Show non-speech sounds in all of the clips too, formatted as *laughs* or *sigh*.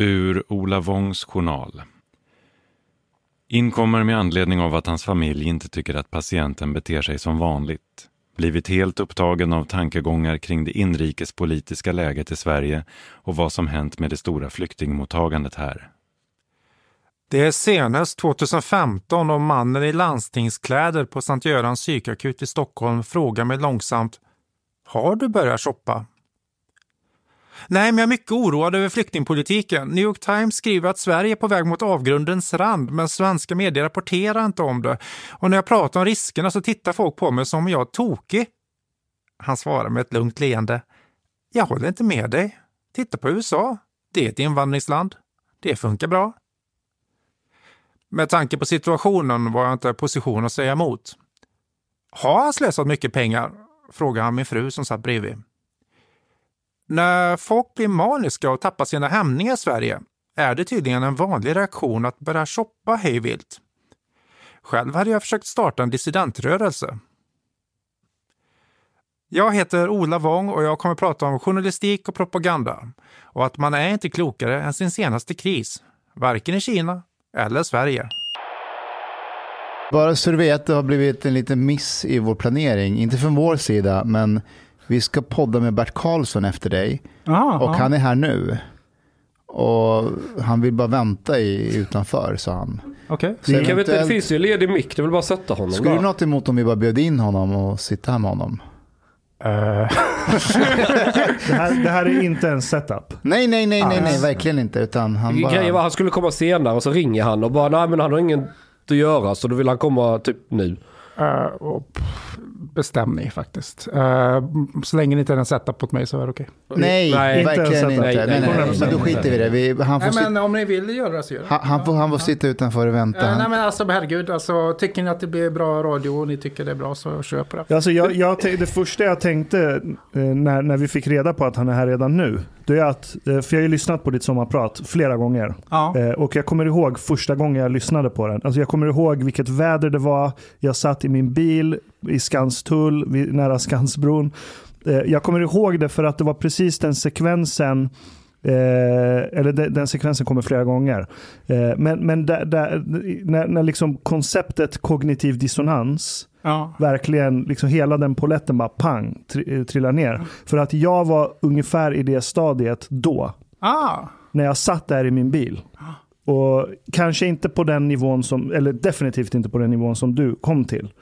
Ur Ola Wångs journal. Inkommer med anledning av att hans familj inte tycker att patienten beter sig som vanligt. Blivit helt upptagen av tankegångar kring det inrikespolitiska läget i Sverige och vad som hänt med det stora flyktingmottagandet här. Det är senast 2015 och mannen i landstingskläder på Sankt Görans psykakut i Stockholm frågar mig långsamt Har du börjat shoppa? Nej, men jag är mycket oroad över flyktingpolitiken. New York Times skriver att Sverige är på väg mot avgrundens rand, men svenska medier rapporterar inte om det. Och när jag pratar om riskerna så tittar folk på mig som om jag är tokig. Han svarar med ett lugnt leende. Jag håller inte med dig. Titta på USA. Det är ett invandringsland. Det funkar bra. Med tanke på situationen var jag inte i position att säga emot. Har han slösat mycket pengar? frågar han min fru som satt bredvid. När folk blir maniska och tappar sina hämningar i Sverige är det tydligen en vanlig reaktion att börja shoppa hejvilt. Själv hade jag försökt starta en dissidentrörelse. Jag heter Ola Wång och jag kommer att prata om journalistik och propaganda och att man är inte klokare än sin senaste kris, varken i Kina eller Sverige. Bara så du vet, det har blivit en liten miss i vår planering. Inte från vår sida, men vi ska podda med Bert Karlsson efter dig. Aha, och aha. han är här nu. Och han vill bara vänta i, utanför, sa han. Okej. Så Kan vi inte, det eventuellt- finns ju ledig mick, det väl bara sätta honom Skulle du något emot om vi bara bjöd in honom och sitta här med honom? Eh. *laughs* *laughs* det, här, det här är inte en setup. Nej, nej, nej, nej, nej, verkligen inte. Utan han bara... Grejen var han skulle komma senare och så ringer han och bara nej men han har inget att göra så då vill han komma typ nu. Eh, och, pff, bestäm ni faktiskt. Eh, så länge ni inte är en setup åt mig så är det okej. Nej, Nej, inte verkligen inte. Nej, nej, nej, nej, nej, men då skiter vi i det. Vi, han, får Nej, men om ni vill göra det så gör det. han, han, får, han får sitta utanför och vänta. Eh, nej men alltså herregud, alltså, tycker ni att det blir bra radio och ni tycker det är bra så köp det. Alltså jag, jag, det första jag tänkte eh, när, när vi fick reda på att han är här redan nu, det är att, eh, för jag har ju lyssnat på ditt sommarprat flera gånger. Ja. Eh, Och jag kommer ihåg första gången jag lyssnade på den. Alltså jag kommer ihåg vilket väder det var. Jag satt i min bil i Skanstull, nära Skansbron. Eh, Jag kommer ihåg det för att det var precis den sekvensen Eh, eller den, den sekvensen kommer flera gånger. Eh, men men där, där, när, när liksom konceptet kognitiv dissonans Ja. verkligen, liksom hela den poletten bara pang, tri, trillar ner. För att jag var ungefär i det stadiet då, Ah. när jag satt där i min bil. Och kanske inte på den nivån som, eller definitivt inte på den nivån som du kom till.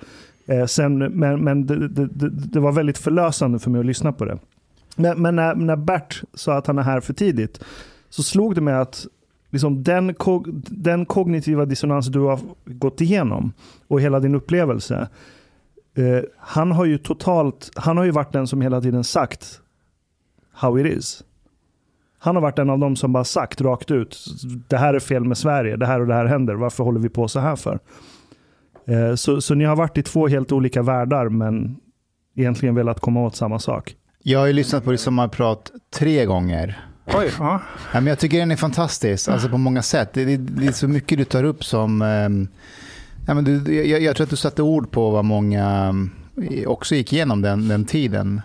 Eh, sen, men men det, det, det, det var väldigt förlösande för mig att lyssna på det. Men, men när, när Bert sa att han är här för tidigt, så slog det mig att liksom den, den kognitiva dissonans du har gått igenom och hela din upplevelse, eh, han har ju totalt, han har ju varit den som hela tiden sagt how it is. Han har varit en av dem som bara sagt rakt ut, det här är fel med Sverige, det här och det här händer, varför håller vi på så här för? Eh, så, så ni har varit i två helt olika världar, men egentligen velat komma åt samma sak. Jag har ju lyssnat på det sommarprat tre gånger. Oj, ja. Men jag tycker den är fantastisk, alltså på många sätt. Det, det, det är så mycket du tar upp som... ehm, ja, men du, jag, jag tror att du satte ord på vad många mm, också gick igenom den, den tiden.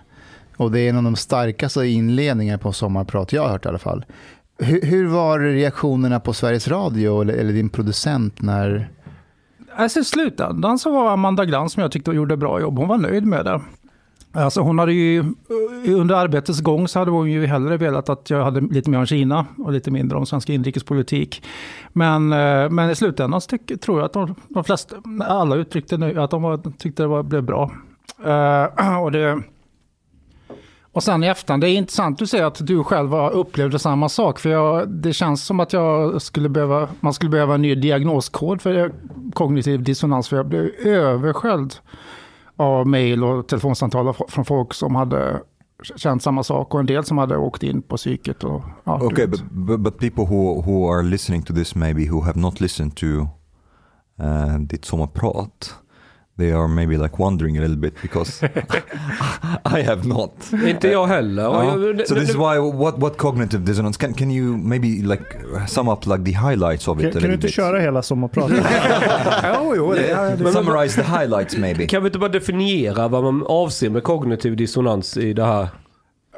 Och det är en av de starkaste inledningarna på sommarprat jag har hört i alla fall. Hur, hur var reaktionerna på Sveriges Radio eller, eller din producent när... Alltså i slutändan så var Amanda Glans som jag tyckte gjorde bra jobb. Hon var nöjd med det. Alltså hon hade ju, eh, under arbetets gång så hade hon ju hellre velat att jag hade lite mer om Kina och lite mindre om svensk inrikespolitik. Men, eh, men i slutändan så tyck, tror jag att de, de flesta, alla uttryckte nu att de var, tyckte det var, blev bra. Uh, *clears throat* och, det, och sen i efterhand, det är intressant du säger att du själv upplevde samma sak. För jag, det känns som att jag skulle behöva, man skulle behöva en ny diagnoskod för kognitiv dissonans. För jag blev översköljd av mejl och telefonsamtal från folk som hade känt samma sak och en del som hade åkt in på psyket. Och, ja, Okay, but, but but people who who are listening to this maybe who have not listened to uh, ditt sommarprat, they are maybe like wondering a little bit because *laughs* I have not. Inte jag heller. Jag- so this is why what what cognitive dissonance can can you maybe like sum up like the highlights of it Kan, a kan du inte bit? köra hela sommarpratet? *laughs* Jo, jo, det, det, Summarize the highlights maybe. Kan vi inte bara definiera vad man avser med kognitiv dissonans i det här?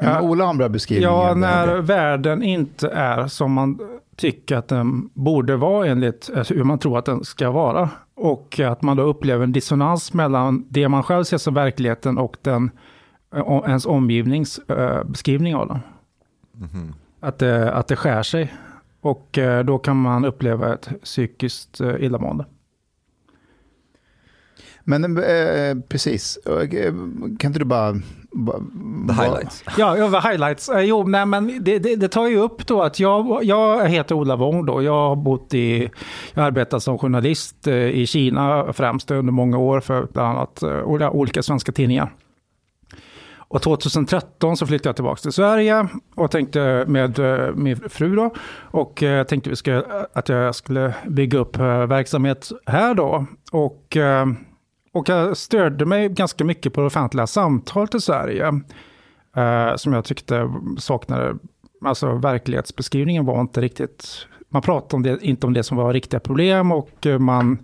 Ja. Ola har en bra beskrivning. Ja, när världen inte är som man tycker att den borde vara enligt alltså hur man tror att den ska vara. Och att man då upplever en dissonans mellan det man själv ser som verkligheten och den, eh, ens omgivnings eh, beskrivning av den. Mhm. Att, det, att det skär sig. Och eh, då kan man uppleva ett psykiskt illamående. Men eh, precis, kan inte du bara... The highlights. *laughs* Ja, över highlights. Eh, Jo, nej, men det, det, det tar ju upp då att jag, jag heter Ola Wong då. Jag har bott i, jag arbetat som journalist eh, i Kina främst under många år för bland annat eh, olika- svenska tidningar. Och 2013 så flyttade jag tillbaka till Sverige och tänkte med min fru då. Och tänkte vi skulle, att jag skulle bygga upp verksamhet här då. Och, och jag stödde mig ganska mycket på det offentliga samtalet i Sverige. Eh, som jag tyckte saknade, alltså verklighetsbeskrivningen var inte riktigt, man pratade om det, inte om det som var riktiga problem och man,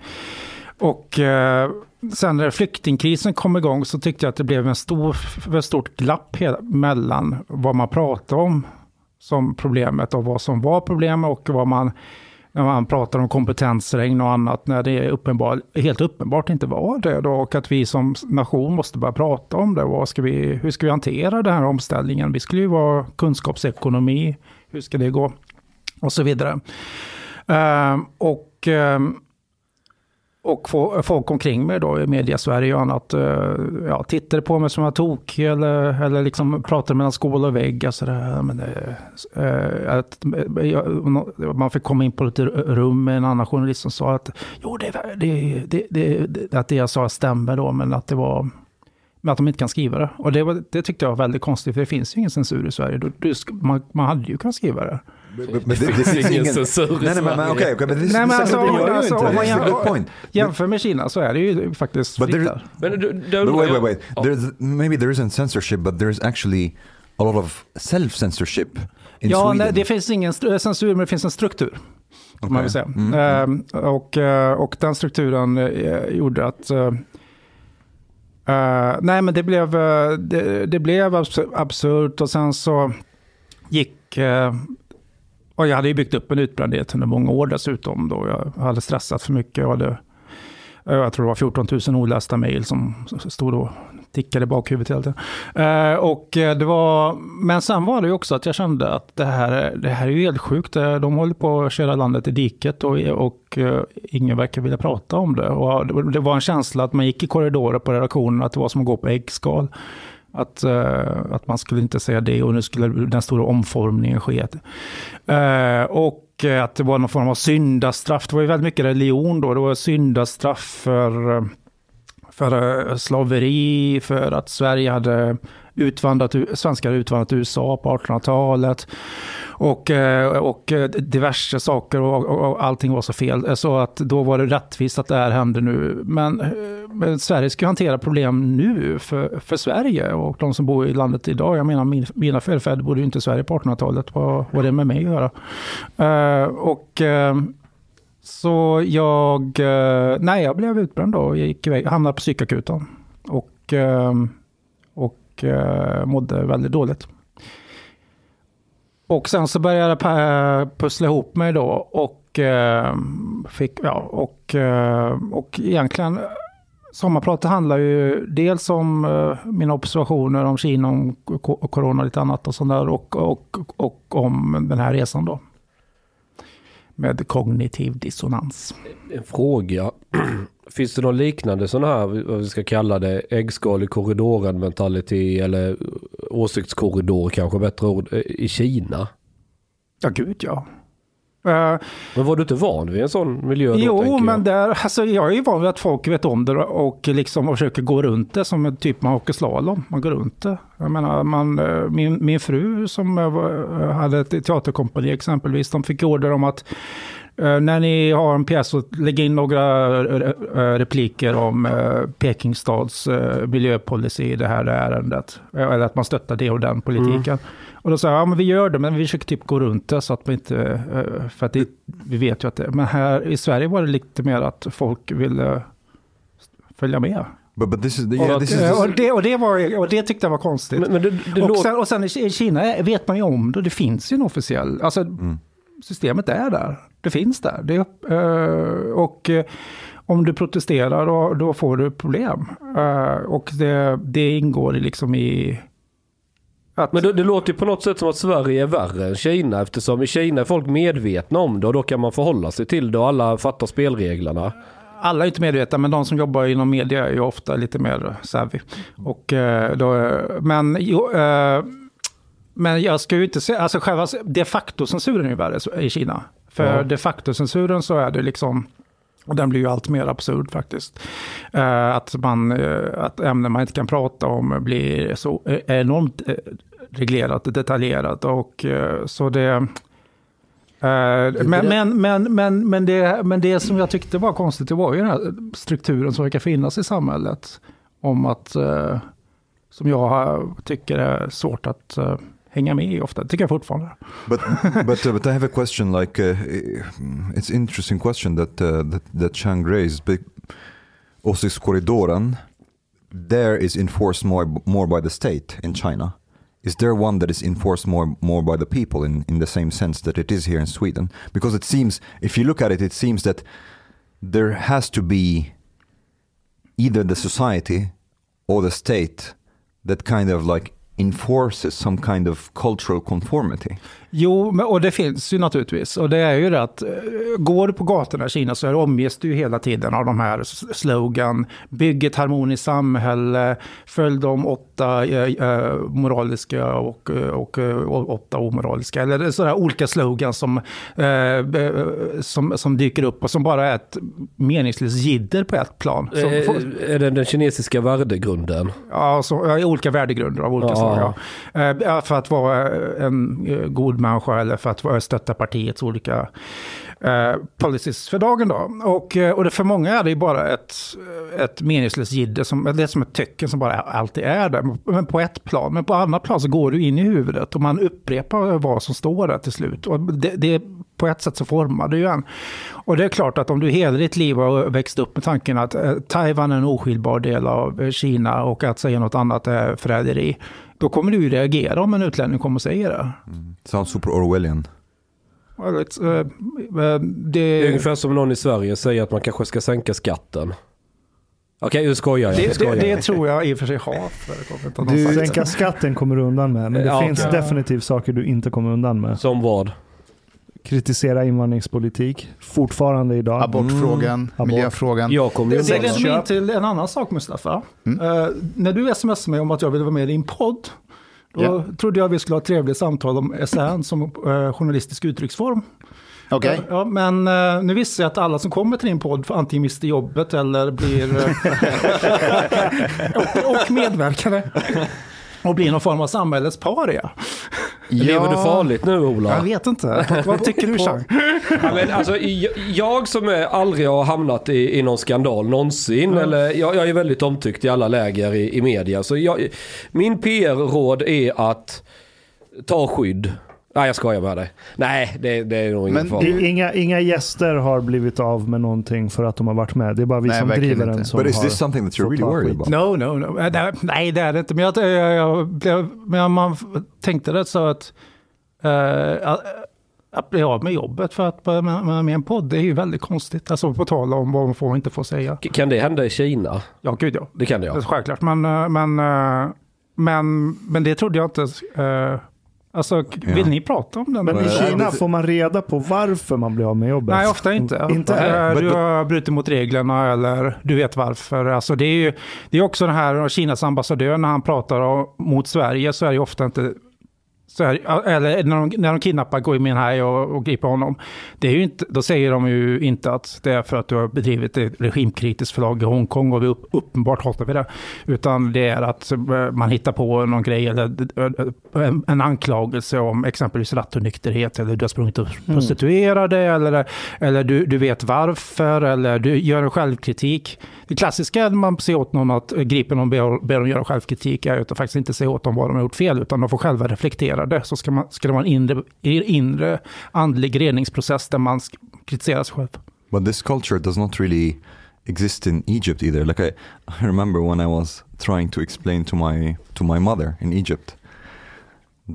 och eh, sen när flyktingkrisen kom igång så tyckte jag att det blev en stor, ett stort glapp mellan vad man pratade om som problemet och vad som var problemet och vad man, när man pratar om kompetensregn och annat, när det är uppenbar, helt uppenbart inte var det då, och att vi som nation måste börja prata om det. Vad ska vi, hur ska vi hantera den här omställningen? Vi skulle ju vara kunskapsekonomi, hur ska det gå? Och så vidare. Uh, och uh, och folk omkring mig då i media-Sverige och annat eh, ja, tittade på mig som jag tokig eller, eller liksom pratade mellan skål och vägg. Alltså det, här, men det, eh, att, eh, jag- man fick komma in på lite rum med en annan journalist som sa att jo, det, det, det, det, att det jag sa stämmer då, men att det var men att de inte kan skriva det. Och det, var, det tyckte jag var väldigt konstigt, för det finns ju ingen censur i Sverige. Du, du, man, man hade ju kunnat skriva det. This is ingen censur i Nej, nej, men, men Sverige. okej, okej, men this, Nej, men this alltså, det alltså, om det. man jämför- med Kina så är det ju faktiskt But fritt där. Men du, du, But wait, wait, wait. There's maybe there isn't censorship, but there's actually a lot of self-censorship in Ja, Sweden. nej, det finns ingen censur, men det finns en struktur. Kan man Okej. väl säga. Mm, Ehm, och, eh, och den strukturen eh, gjorde att... eh, nej, men det blev, det, det blev abs- absurt och sen så gick och jag hade ju byggt upp en utbrändhet under många år dessutom. Då jag hade stressat för mycket. Jag, hade, eh, jag tror det var 14 000 olästa mejl som stod och tickade i bakhuvudet hela tiden. Eh, och eh, det var, men sen var det ju också att jag kände att det här, det här är ju helt sjukt. Eh, de håller på att köra landet i diket och, och eh, ingen verkar vilja prata om det. Och det, det var en känsla att man gick i korridorer på redaktionen, att det var som att gå på äggskal. Att, eh, att man skulle inte säga det och nu skulle den stora omformningen ske. Eh, och att det var någon form av syndastraff. Det var ju väldigt mycket religion då. Det var syndastraff för för eh, slaveri, för att Sverige hade utvandrat, svenskar hade utvandrat till USA på 1800-talet. och, och diverse saker och, och, och allting var så fel. Så att då var det rättvist att det här hände nu. Men Sverige ska ju hantera problem nu för, för Sverige och de som bor i landet idag. Jag menar min, mina förfäder bodde ju inte i Sverige på 1800-talet. Vad har det med mig att göra? Uh, och uh, så jag, uh, nej jag blev utbränd då. Jag gick iväg, hamnade på psykakuten. Och, och mådde väldigt dåligt. Och sen så började jag pussla ihop mig då och fick, ja, och, och egentligen Sommarpratet handlar ju dels om eh, mina observationer om Kina, om corona och lite annat och sånt där och, och, och om den här resan då. Med kognitiv dissonans. En fråga. *clears throat* Finns det någon liknande sån här, vad vi ska kalla det, äggskal i korridoren mentality eller åsiktskorridor kanske bättre ord, i Kina? Ja, gud ja. Uh, men var du inte van vid en sån miljö? Då, jo, men där, alltså, jag är ju van vid att folk vet om det och liksom försöker gå runt det som typ man åker slalom. Man går runt det. Jag menar, man, eh, min, min fru som eh, hade ett teaterkompani exempelvis, de fick order om att Eh, när ni har en pjäs så lägg in några eh, repliker om Pekingstads miljöpolicy i det här ärendet. Eller att man stöttar det och den politiken. Mm. Och då sa jag, ja men vi gör det, men vi försöker typ gå runt det så att vi inte, för att det, vi vet ju att det, men här i Sverige var det lite mer att folk ville följa med. But, but this is, yeah, och, is, det, och, det var, och det tyckte jag var konstigt. Men, men det, det och, sen, och sen i Kina vet man ju om det, det finns ju en officiell, alltså mm. systemet är där det finns där. Det, uh, och uh, om du protesterar då, då får du problem. Och det, det ingår liksom i... Att... Men det, det, låter ju på något sätt som att Sverige är värre än Kina eftersom i Kina är folk medvetna om det och då kan man förhålla sig till det och alla fattar spelreglerna. Alla är inte medvetna, men de som jobbar inom media är ju ofta lite mer savvy. Och, då, men jo, men jag ska ju inte säga, alltså själva de facto-censuren är ju värre i Kina. För ja. de facto-censuren så är det liksom, och den blir ju allt mer absurd faktiskt. Uh, att, man, uh, att ämnen man inte kan prata om blir så enormt reglerat och detaljerat. Och, så det... Men, men, men, men, men, det, men det som jag tyckte var konstigt, det var ju den här strukturen som verkar finnas i samhället. Om att, som jag tycker är svårt att hänga med i ofta. Det tycker jag fortfarande. But, but, uh, but I have a question like, uh, it's interesting question that, uh, that, that Chang raised. Åsiktskorridoren, there is enforced more, more by the state in China. Is there one that is enforced more more by the people in, in the same sense that it is here in Sweden? Because it seems, if you look at it, it seems that there has to be either the society or the state that kind of like enforces some kind of cultural conformity. Jo, och det finns ju naturligtvis. Och det är ju det att eh, går du på gatorna i Kina så är omges du ju hela tiden av de här slogan. Bygg ett harmoniskt samhälle, följ de åtta äh, moraliska och, och, och, åtta omoraliska. Eller sådär olika slogans som, som, som dyker upp och som bara är ett meningslöst jidder på ett plan. Som, är, är det den kinesiska värdegrunden? Ja, så, olika värdegrunder av olika ja. slag. Ja. För att vara en god människa eller för att stötta partiets olika eh, policies för dagen. Då. Och, eh, och det för många är det ju bara ett, ett meningslöst jidder, som, det är som ett tecken som bara alltid är där. Men på ett plan, men på andra plan så går du in i huvudet och man upprepar vad som står där till slut. Och det, det på ett sätt så formar det ju en. Och det är klart att om du hela ditt liv har växt upp med tanken att eh, Taiwan är en oskiljbar del av Kina och att säga något annat är förräderi då kommer du ju reagera om en utlänning kommer och säger det. Mm. Sounds super Orwellian. Well, uh, uh, det... det är ungefär som någon i Sverige säger att man kanske ska sänka skatten. Okej, nu skojar jag. Det, skojar. Det, det, tror jag i och för sig har förekommit. Du, sänka skatten kommer du undan med, men det ja, finns okay. definitivt saker du inte kommer undan med. Som vad? Kritisera invandringspolitik fortfarande idag. Abortfrågan, mm. miljöfrågan. Jag kommer det det leder mig till en annan sak Mustafa. Mm. Uh, när du smsade mig om att jag ville vara med i din podd, då yeah. trodde jag vi skulle ha ett trevligt samtal om SN som uh, journalistisk uttrycksform. Okay. Ja, ja, men uh, nu visste jag att alla som kommer till din podd antingen mister jobbet eller blir... *laughs* och, och medverkare. Och blir någon form av samhällets paria. Lever du farligt nu Ola? Jag vet inte. *laughs* Vad, tycker du Chang? Ja, men alltså, jag, jag som är, aldrig har hamnat i, i någon skandal någonsin, eller jag, jag är väldigt omtyckt i alla läger i, i media. Så jag, min PR-råd är att ta skydd. Nej, jag skojar med dig. Nej, det, det är nog ingen Men fara. Inga, inga gäster har blivit av med någonting för att de har varit med. Det är bara vi Nej, som driver inte. den som But is har this something that you're really worried about? No, no, no. Äh, det- Nej, det är det inte. Men jag, jag, jag, blev- men man tänkte det så att, eh, att, att bli av med jobbet för att börja med, med, en podd, det är ju väldigt konstigt. Alltså på tal om vad man får och inte får säga. Kan det hända i Kina? Ja, gud ja. Det kan det Det ja. är Självklart, men, eh, men, eh, men, men det trodde jag inte. Alltså, vill Ja. ni prata om den? Men i Kina får man reda på varför man blir av med jobbet. Nej, ofta inte. Inte? Eh, But- Du har brutit mot reglerna eller du vet varför. Alltså det är ju det är också den här Kinas ambassadör när han pratar om, mot Sverige så är det ju ofta inte så är, eller när de, när de kidnappar Gui Minhai och, och griper honom. Det är ju inte, då säger de ju inte att det är för att du har bedrivit ett regimkritiskt förlag i Hongkong och vi upp, uppenbart hatar vi det. Utan det är att eh, man hittar på någon grej eller eh, en, en anklagelse om exempelvis rattonykterhet eller du har sprungit och prostituerade eller, eller du, du vet varför eller du gör en självkritik. Det klassiska när man ser åt någon att gripa någon ber, ber dem göra självkritik är att faktiskt inte säga åt dem vad de har gjort fel utan de får själva reflektera det. Så ska, man, ska det vara en inre, inre andlig reningsprocess där man kritiserar sig själv. But this culture does not really exist in Egypt either. Like I, I remember when I was trying to explain to my to my mother in Egypt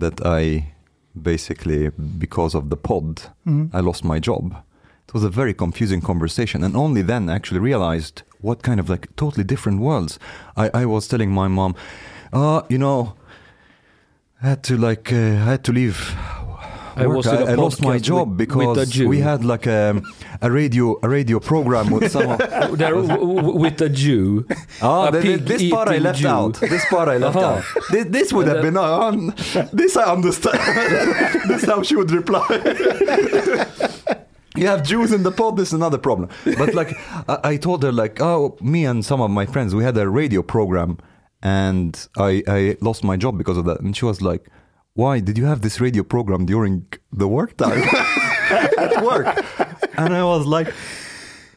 that I basically because of the pod I lost my job. It was a very confusing conversation and only then I actually realized what kind of like totally different worlds. I, I was telling my mom, uh, you know, I had to like uh, I had to leave I work. was in a I, I lost my job with- because with we had like a, a radio a radio program with some *laughs* There, w- w- with a Jew. Ah, A the, this part I left Jew. out. This part I left Aha. out. This, this would have been on. This I understand. *laughs* this is how she would reply. *laughs* you have Jews in the pod. This is another problem. But like I, I told her, like, oh, me and some of my friends, we had a radio program, and I I lost my job because of that. And she was like, why did you have this radio program during the work time *laughs* at work? And I was like,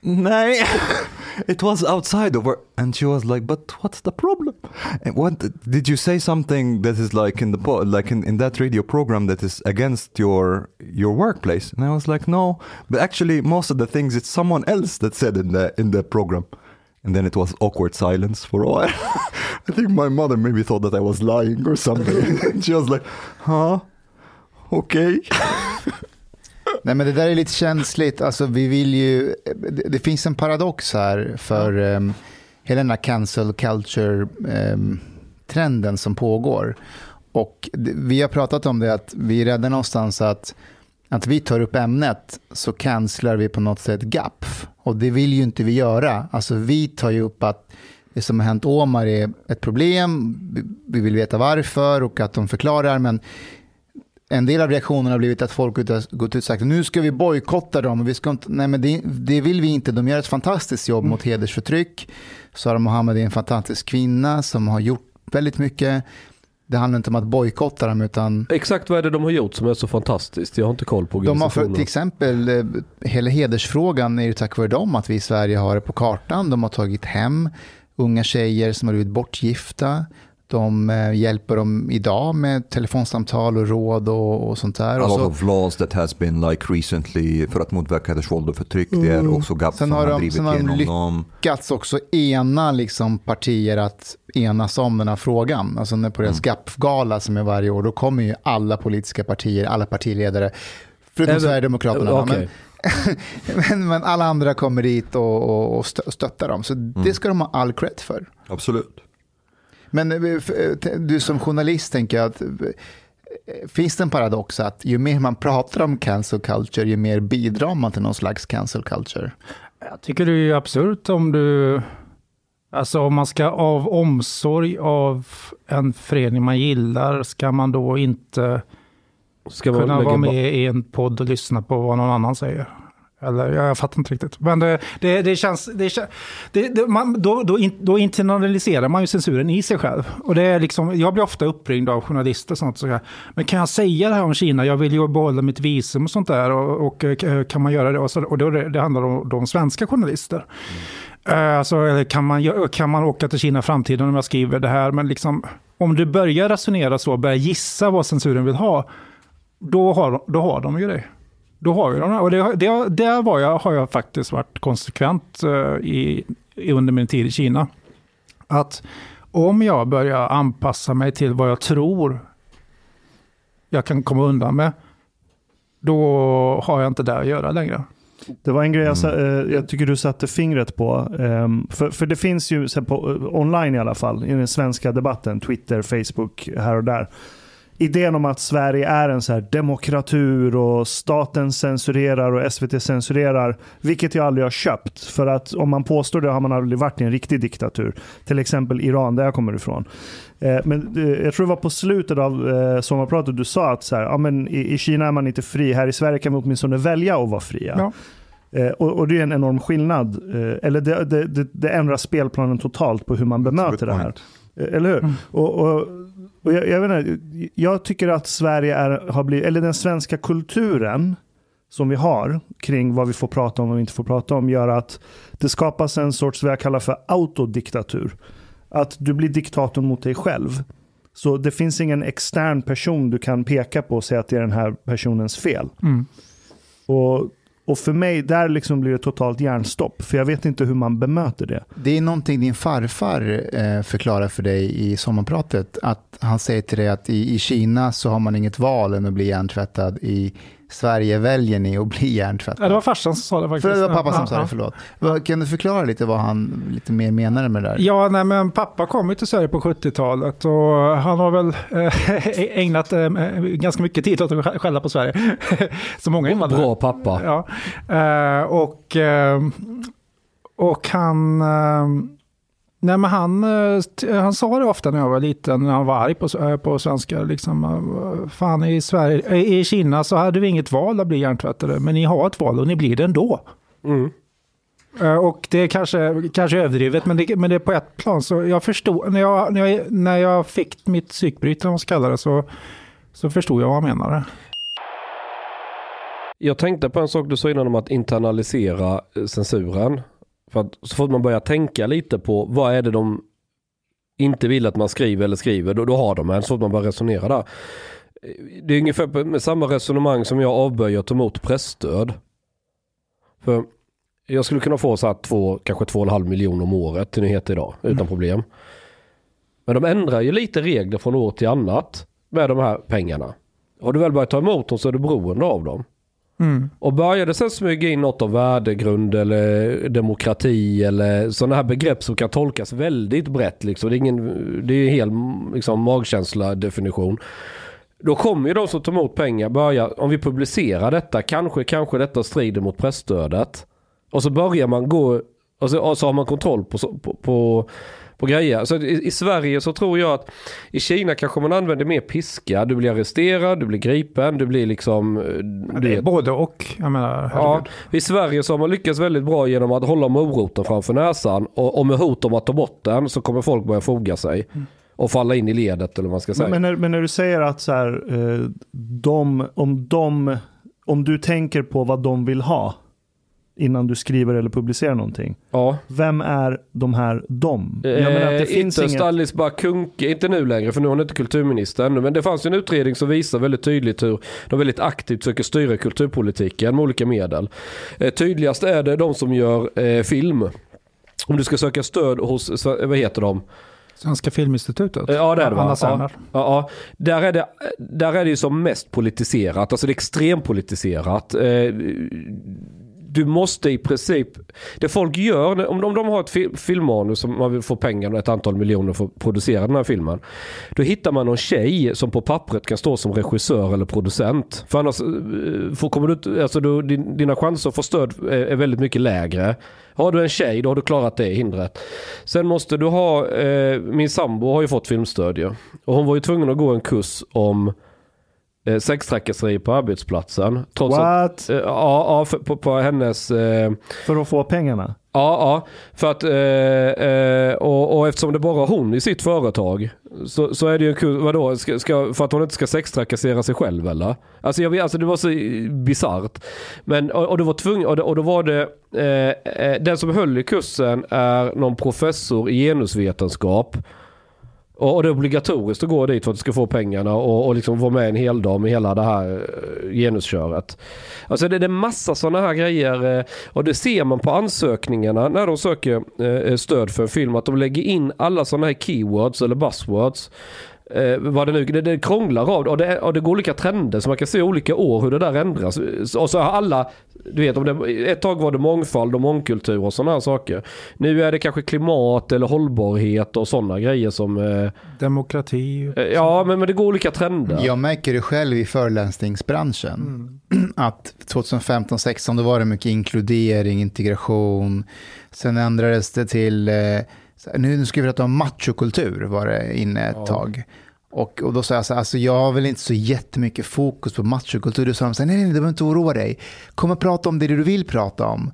No, *laughs* it was outside of work. And she was like, but what's the problem? And what did you say something that is like in the like in, in that radio program that is against your your workplace? And I was like, no, but actually most of the things it's someone else that said in the in the program. And then it was awkward silence for a while. *laughs* I think my mother maybe thought that I was lying or something. *laughs* she was like, huh? Okay. *laughs* Nej men det där är lite känsligt. Alltså vi vill ju, det, det finns en paradox här för um, hela den här cancel culture um, trenden som pågår. Och det, vi har pratat om det att vi är rädda någonstans att, att vi tar upp ämnet så cancelar vi på något sätt GAPF. Och det vill ju inte vi göra. Alltså vi tar ju upp att det som har hänt Omar är ett problem, vi- vi vill veta varför och att de förklarar, men en del av reaktionerna har blivit att folk har gått ut och sagt nu ska vi bojkotta dem. Vi ska inte, nej men det, det vill vi inte. De gör ett fantastiskt jobb mot hedersförtryck. Sara Mohammed är en fantastisk kvinna som har gjort väldigt mycket. Det handlar inte om att bojkotta dem utan Exakt vad är det de har gjort som är så fantastiskt? Jag har inte koll på de har för, till exempel eh, hela hedersfrågan är ju tack vare dem att vi i Sverige har det på kartan. De har tagit hem unga tjejer som har blivit bortgifta. De eh, hjälper dem idag med telefonsamtal och råd och, och sånt där. A Och lot of laws that has been like recently för att motverka hedersvåld och förtryck. Det är också GAP Sen som har har de- drivit sen har de igenom lyck- dem. lyckats också ena liksom partier att enas om den här frågan. Alltså när på deras GAPF-gala som är varje år, då kommer ju alla politiska partier, alla partiledare, förutom Även- Sverigedemokraterna. Okej. Men, *laughs* men, men alla andra kommer dit och, och, och stö- stöttar dem. Så det ska de ha all cred för. Absolut. Men eh, eh, du som journalist tänker jag att eh, finns det en paradox att ju mer man pratar om cancel culture, ju mer bidrar man till någon slags cancel culture? Jag tycker det är absurt om du... Alltså om man ska av omsorg av en förening man gillar, ska man då inte Ska kunna vara med i en podd och lyssna på vad någon annan säger? Eller jag fattar inte riktigt. Men det, det, det känns... Det, det, man, då, då, in, då internaliserar man ju censuren i sig själv. Och det är liksom, jag blir ofta uppringd av journalister och sånt. Så men kan jag säga det här om Kina? Jag vill ju behålla mitt visum och sånt där. Och, och eh, kan man göra det? Och, så, och då, det, handlar om de svenska journalister. Eh, Alltså, kan, man, kan man åka till Kina i framtiden om jag skriver det här? Men liksom, om du börjar resonera så, börjar gissa vad censuren vill ha, då har, då har de ju det. Då har vi de här. Och det, det, där var jag, har jag faktiskt varit konsekvent eh, i, i, under min tid i Kina. Att om jag börjar anpassa mig till vad jag tror jag kan komma undan med, då har jag inte där att göra längre. Det var en grej jag, sa- eh, jag tycker du satte fingret på. ehm, För, för det finns ju så här på, eh, online i alla fall, i den svenska debatten, Twitter, Facebook, här och där. Idén om att Sverige är en så här demokratur och staten censurerar och SVT censurerar, vilket jag aldrig har köpt. För att om man påstår det har man aldrig varit i en riktig diktatur. Till exempel Iran, där jag kommer ifrån. Eh, Men eh, jag tror det var på slutet av eh, sommarpratet du sa att så här, ja, men i, i Kina är man inte fri, här i Sverige kan vi åtminstone välja att vara fria. Ja. Och, och det är en enorm skillnad. Eller det, det, det, det ändrar spelplanen totalt på hur man bemöter det här. Eh, Eller hur? Och, och, och jag, jag, vet inte, jag tycker att Sverige är, har blivit, eller den svenska kulturen som vi har kring vad vi får prata om och inte får prata om gör att det skapas en sorts vad jag kallar för autodiktatur. Att du blir diktatorn mot dig själv. Så det finns ingen extern person du kan peka på och säga att det är den här personens fel. Mm. Och, och för mig, där liksom blir det totalt hjärnstopp. För jag vet inte hur man bemöter det. Det är någonting din farfar eh, förklarar för dig i sommarpratet. Att han säger till dig att i, i Kina så har man inget val än att bli hjärntvättad. I Sverige väljer ni att bli hjärntvättad. Ja, det var farsan som sa det faktiskt. För det var pappa som Ja, sa ja. det, förlåt. Vad- Kan du förklara lite vad han lite mer menade med det där? Ja, nej, men pappa kom ju till Sverige på 70-talet och han har väl eh, *laughs* ägnat eh, ganska mycket tid åt att skä- skälla på Sverige. *laughs* Så många invandrare. Bra pappa. Ja. Eh, och, och han... Eh, nej, men han, eh, t- han sa det ofta när jag var liten, när han var arg på, eh, på svenska. Liksom, eh, fan, i, Sverige, eh, i Kina så hade vi inget val att bli hjärntvättade, men ni har ett val och ni blir det ändå. Mm. Eh, Och det är kanske, kanske överdrivet, men det, men det är på ett plan. Så jag förstod, när jag, när jag, när jag fick mitt psykbryt, vad man ska kalla det, så, så förstod jag vad han menade. Jag tänkte på en sak du sa innan om att internalisera eh, censuren. För att så fort man börjar tänka lite på vad är det de inte vill att man skriver eller skriver, då, då har de en. Så fort man börjar resonera där. Det är ungefär med samma resonemang som jag avböjer att ta emot pressstöd. För jag skulle kunna få så här två, kanske två och en halv miljon om året till nyheter idag, utan problem. Men de ändrar ju lite regler från år till annat med de här pengarna. Har du väl börjat ta emot dem så är du beroende av dem. Mm. Och började sen smyga in något om värdegrund eller demokrati eller sådana här begrepp som kan tolkas väldigt brett. Liksom. Det är, ingen, det är en hel liksom, magkänsla definition. Då kommer ju de som tar emot pengar börja, om vi publicerar detta, kanske, kanske detta strider mot pressstödet. Och så börjar man gå, och så, och så har man kontroll på, på, på, på grejer. Så i, I Sverige så tror jag att i Kina kanske man använder mer piska. Du blir arresterad, du blir gripen, du blir liksom... eh, Du Det är vet, både och. Jag menar, Ja. I Sverige så har man lyckats väldigt bra genom att hålla moroten framför näsan och, och med hot om att ta bort den så kommer folk börja foga sig och falla in i ledet eller vad man ska säga. Men, men, när, men när du säger att så här, eh, de, om, de, om du tänker på vad de vill ha innan du skriver eller publicerar någonting. ja. Vem är de här de? Jag menar att det Eh, finns ytterst inget... Kuhnke, inte nu längre för nu är hon inte kulturminister ännu, men det fanns ju en utredning som visar väldigt tydligt hur de väldigt aktivt söker styra kulturpolitiken med olika medel. Eh, tydligast är det de som gör eh, film. Om du ska söka stöd hos, eh, vad heter de? Svenska Filminstitutet. Eh, Ja det är det va? Anna Ja, Serner. ja, ja. Där, är det, där är det ju som mest politiserat, alltså det är extremt politiserat. Eh, du måste i princip, det folk gör, om de, om de har ett fil filmmanus som man vill få pengar, ett antal miljoner för att producera den här filmen. Då hittar man någon tjej som på pappret kan stå som regissör eller producent. För annars eh, får, kommer du, alltså du, din, dina chanser att få stöd är, är väldigt mycket lägre. Har du en tjej då har du klarat det hindret. Sen måste du ha, eh, min sambo har ju fått filmstöd ju. Och hon var ju tvungen att gå en kurs om eh, sextrakasserier på arbetsplatsen. Trots What? Att, eh, ja, ja för, på, på hennes... Eh, För att få pengarna? Ja, ja. För att, eh, eh, och, och eftersom det bara är hon i sitt företag så, så är det ju en kul, vadå, ska, ska, för att hon inte ska sextrakassera sig själv eller? Alltså, jag, alltså det var så bisarrt. Men, och, och, det var tvungen, och, och då var det, eh, eh, den som höll i kursen är någon professor i genusvetenskap. Och, och det är obligatoriskt att gå dit för att du ska få pengarna och, och liksom vara med en hel dag med hela det här eh, genusköret. Alltså det, det är massa sådana här grejer eh, och det ser man på ansökningarna när de söker eh, stöd för en film att de lägger in alla sådana här keywords eller buzzwords. Eh, vad det nu, det, det krånglar av och, det och det går olika trender så man kan se olika år hur det där ändras. Och så har alla, du vet om det, ett tag var det mångfald och mångkultur och sådana här saker. Nu är det kanske klimat eller hållbarhet och sådana grejer som... Eh, Demokrati. eh, ja men, men det går olika trender. Jag märker det själv i föreläsningsbranschen. Att 2015-16 då var det mycket inkludering, integration. Sen ändrades det till, eh, nu ska vi prata om machokultur var det inne ett tag. Och, och då sa jag så här, alltså jag har väl inte så jättemycket fokus på machokultur. Då sa de så här, nej, nej, du behöver inte oroa dig. Kom och prata om det du vill prata om.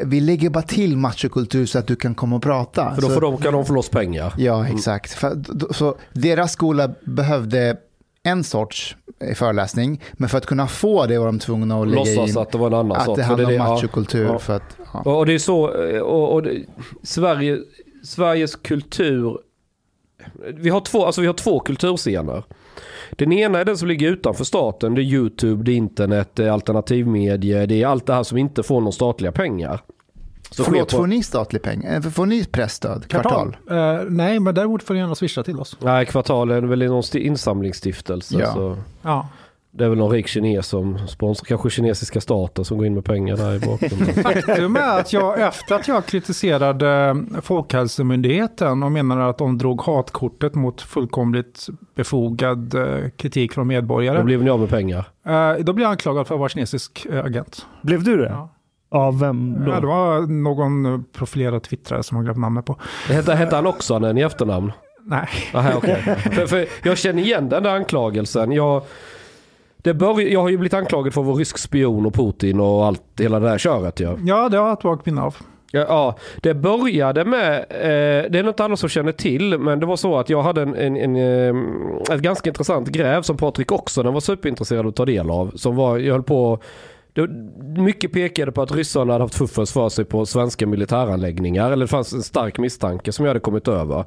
Vi lägger bara till machokultur så att du kan komma och prata. För då Så- får de, kan de få loss pengar. Ja, exakt. För, så deras skola behövde en sorts eh, föreläsning, men för att kunna få det var de tvungna att lägga Låtsas in att det var en annan att sak. det handlar om ja. machokultur. Ja. För att, ja. Och, och det är så, eh, och, och det, Sverige, Sveriges kultur, vi har, två, alltså vi har två kulturscener. Den ena är den som ligger utanför staten, det är YouTube, det är internet, det är alternativmedier, det är allt det här som inte får några statliga pengar. Så Förlåt, på- får ni statlig pengar? Eh, Får ni pressstöd? Kvartal? Eh, nej, men däremot får ni gärna swisha till oss. Nej, kvartal är väl någon sti- insamlingsstiftelse. Ja. Så Ja. Det är väl någon rik kines som sponsrar, kanske kinesiska staten som går in med pengar där i bakgrunden. *laughs* Faktum är att jag efter att jag kritiserade Folkhälsomyndigheten och menade att de drog hatkortet mot fullkomligt befogad eh, kritik från medborgare. Då blev ni av med pengar. Eh, Då blev jag anklagad för att vara kinesisk eh, agent. Blev du det? Ja. Av vem då? Ja, det var någon eh, profilerad twittrare som har glömt namnet på. Hette, hette han också i efternamn? Nej. Aha, okay. *laughs* för, för jag känner igen den där anklagelsen. Jag, det bör, jag har ju blivit anklagad för att vara rysk spion och Putin och allt, hela det där köret. Ja. Ja, det har jag ett vagt minne av. Ja, ja, det började med, eh, det är något annat som känner till, men det var så att jag hade en, en, en, eh, ett ganska intressant gräv som Patrik också den var superintresserad av att ta del av. Som var, jag höll på, det, mycket pekade på att ryssarna hade haft fuffens för sig på svenska militäranläggningar. Eller det fanns en stark misstanke som jag hade kommit över.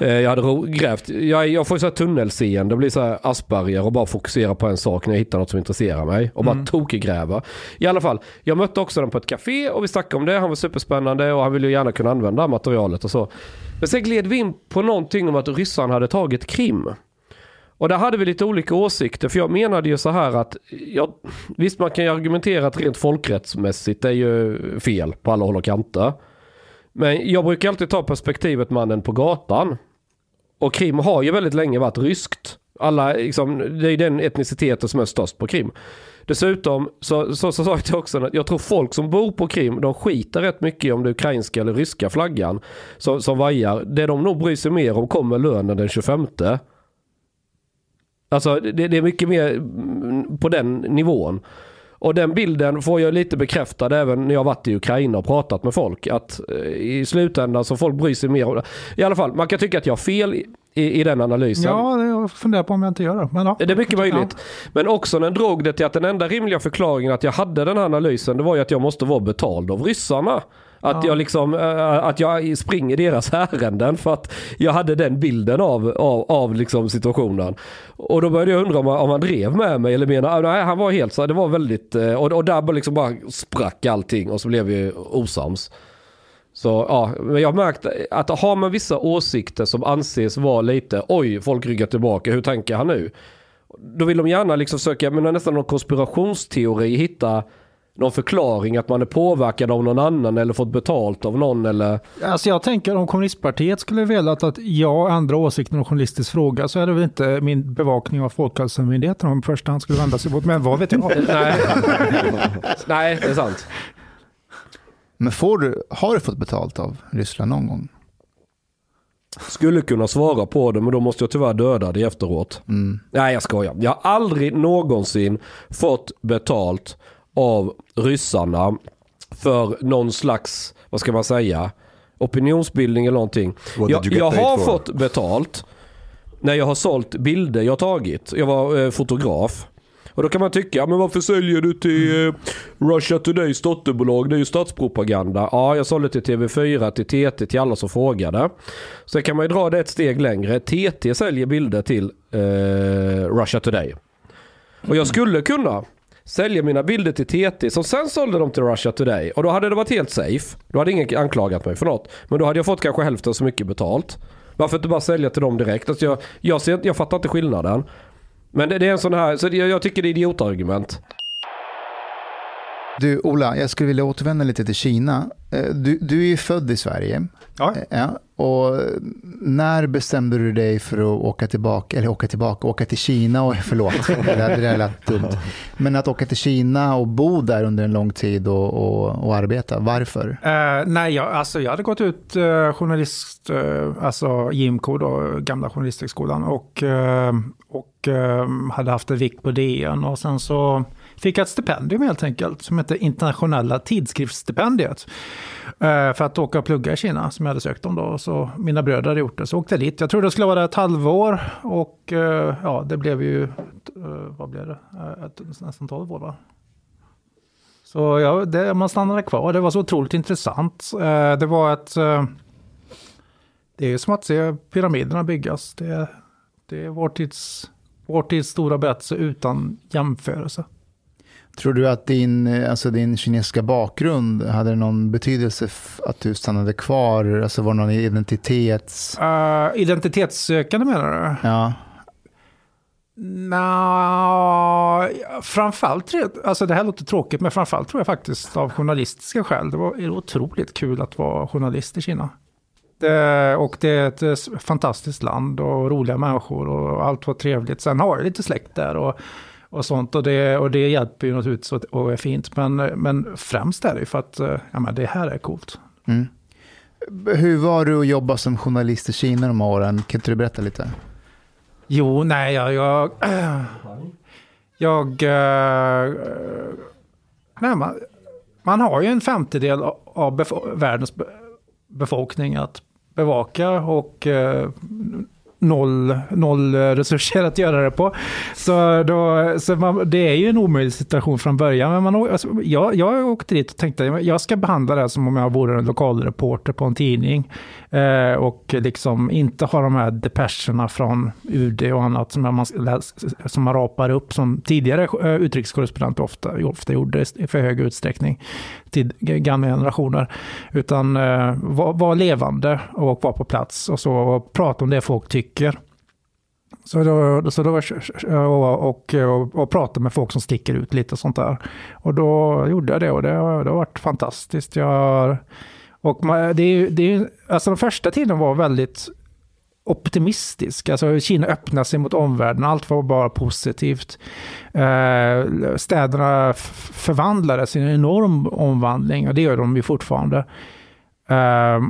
Eh, jag hade grävt, jag, jag får ju så här tunnelseende, det blir så här Asperger och bara fokusera på en sak när jag hittar något som intresserar mig. Och bara tokgräva. I alla fall, jag mötte också den på ett café och vi snackade om det. Han var superspännande och han ville ju gärna kunna använda materialet och så. Men sen gled vi in på någonting om att ryssarna hade tagit Krim. Och där hade vi lite olika åsikter. För jag menade ju så här att, ja, visst man kan ju argumentera att rent folkrättsmässigt det är ju fel på alla håll och kanter. Men jag brukar alltid ta perspektivet mannen på gatan. Och Krim har ju väldigt länge varit ryskt. Alla, liksom, det är ju den etniciteten som är störst på Krim. Dessutom så, så, så sa jag till också att jag tror folk som bor på Krim, de skiter rätt mycket i om det är ukrainska eller ryska flaggan som, som vajar. Det de nog bryr sig mer om kommer lönen den 25. Alltså det, det är mycket mer mm, på den nivån. Och den bilden får jag lite bekräftad även när jag varit i Ukraina och pratat med folk. Att eh, i slutändan så folk bryr sig mer. I alla fall, man kan tycka att jag har fel i, i, den analysen. Ja, jag funderar på om jag inte gör det. Men ja. Det är mycket möjligt. Men också den drog det till att den enda rimliga förklaringen att jag hade den här analysen det var ju att jag måste vara betald av ryssarna. Att jag liksom, eh, att jag springer deras *laughs* ärenden för att jag hade den bilden av, av, av liksom situationen. Och då började jag undra om om han drev med mig eller menar, nej han var helt så, det var väldigt, eh, och, och där liksom bara sprack allting och så blev vi osams. Så ja, men jag har märkt att har man vissa åsikter som anses vara lite, oj, folk ryggar tillbaka, hur tänker han nu? Då vill de gärna liksom söka, men nästan någon konspirationsteori, hitta någon förklaring att man är påverkad av någon annan eller fått betalt av någon eller... Alltså jag tänker om kommunistpartiet skulle velat att jag ändrar åsikten om journalistisk fråga så är det väl inte min bevakning av Folkhälsomyndigheten om första hand skulle vända sig mot. Men vad vet jag? *laughs* Nej, Nej det är sant. Men får du, har du fått betalt av Ryssland någon gång? skulle kunna svara på det men då måste jag tyvärr döda det efteråt. Mm. Nej jag skojar. Jag har aldrig någonsin fått betalt av ryssarna för någon slags, vad ska man säga, opinionsbildning eller någonting. Jag, jag har for? fått betalt när jag har sålt bilder jag tagit. Jag var eh, fotograf. Och då kan man tycka, men varför säljer du till eh, Russia Todays dotterbolag? Det är ju statspropaganda. Ja, jag sålde till TV4, till TT, till alla som frågade. Sen kan man ju dra det ett steg längre. TT säljer bilder till eh, Russia Today. Och jag skulle kunna sälja mina bilder till TT som sen sålde dem till Russia Today. Och då hade det varit helt safe. Då hade ingen anklagat mig för något. Men då hade jag fått kanske hälften så mycket betalt. Varför inte bara sälja till dem direkt? Alltså jag, jag, ser, jag fattar inte skillnaden. Men det, det är en sån här, så jag, jag tycker det är idiotargument. Du, Ola, jag skulle vilja återvända lite till Kina. Eh, Du, du är ju född i Sverige. Ja. Eh, Ja, och när bestämde du dig för att åka tillbaka, eller åka tillbaka, åka till Kina och, *laughs* förlåt, det där, lät dumt. Men att åka till Kina och bo där under en lång tid och, och, och arbeta, varför? Uh, nej, jag, alltså jag hade gått ut uh, journalist, uh, alltså JMK då, gamla journalisthögskolan och, och hade haft en vikt på DN och sen så fick jag ett stipendium helt enkelt som heter internationella tidskriftsstipendiet. Eh, för att åka och plugga i Kina som jag hade sökt om då. Så mina bröder hade gjort det, så åkte jag dit. Jag trodde det skulle vara ett halvår och eh, ja, det blev ju, eh, vad blev det, ett, nästan 12 år va? Så ja, det, man stannade kvar. Det var så otroligt intressant. Det var ett... Det är som att se pyramiderna byggas. Det, det är vår tids, vår tids stora berättelse utan jämförelse. Tror du att din, alltså din kinesiska bakgrund hade någon betydelse att du stannade kvar? Alltså var det någon identitets... Uh, identitetssökande menar du? Ja, Nå, framförallt, alltså det här låter tråkigt, men framförallt tror jag faktiskt av journalistiska skäl. Det var det var otroligt kul att vara journalist i Kina. Det, och det är ett eh, fantastiskt land och roliga människor och allt var trevligt. Sen har jag lite släkt där och, och sånt och det, och det hjälper ju naturligtvis och, och är fint. Men, men främst är det ju för att eh, ja, men det här är coolt. Mm. Hur var du att jobba som journalist i Kina de här åren? Kan inte du berätta lite? Jo, nej, jag... Jag... *clears throat* jag eh, nej, man, man har ju en femtedel av befo- världens be- befolkning att bevaka och eh, noll, noll resurser att göra det på. Så, då, så man, det är ju en omöjlig situation från början. Men man, alltså, jag, jag åkte dit och tänkte jag ska behandla det här som om jag vore en lokalreporter på en tidning. Eh, och liksom inte ha de här depescherna från UD och annat som man, som man rapar upp som tidigare eh, utrikeskorrespondenter ofta, ofta gjorde i för hög utsträckning till gamla generationer. Utan eh, vara var levande och vara på plats och så och prata om det folk tycker. Så då, så då och, och, och, och prata med folk som sticker ut lite och sånt där. Och då gjorde jag det och det, har- det har varit fantastiskt. Jag, har- och man, det är, det är, alltså den första tiden var väldigt optimistisk. Alltså Kina öppnade sig mot omvärlden, allt var bara positivt. Eh, städerna förvandlades i en enorm omvandling och det gör de ju fortfarande. Eh,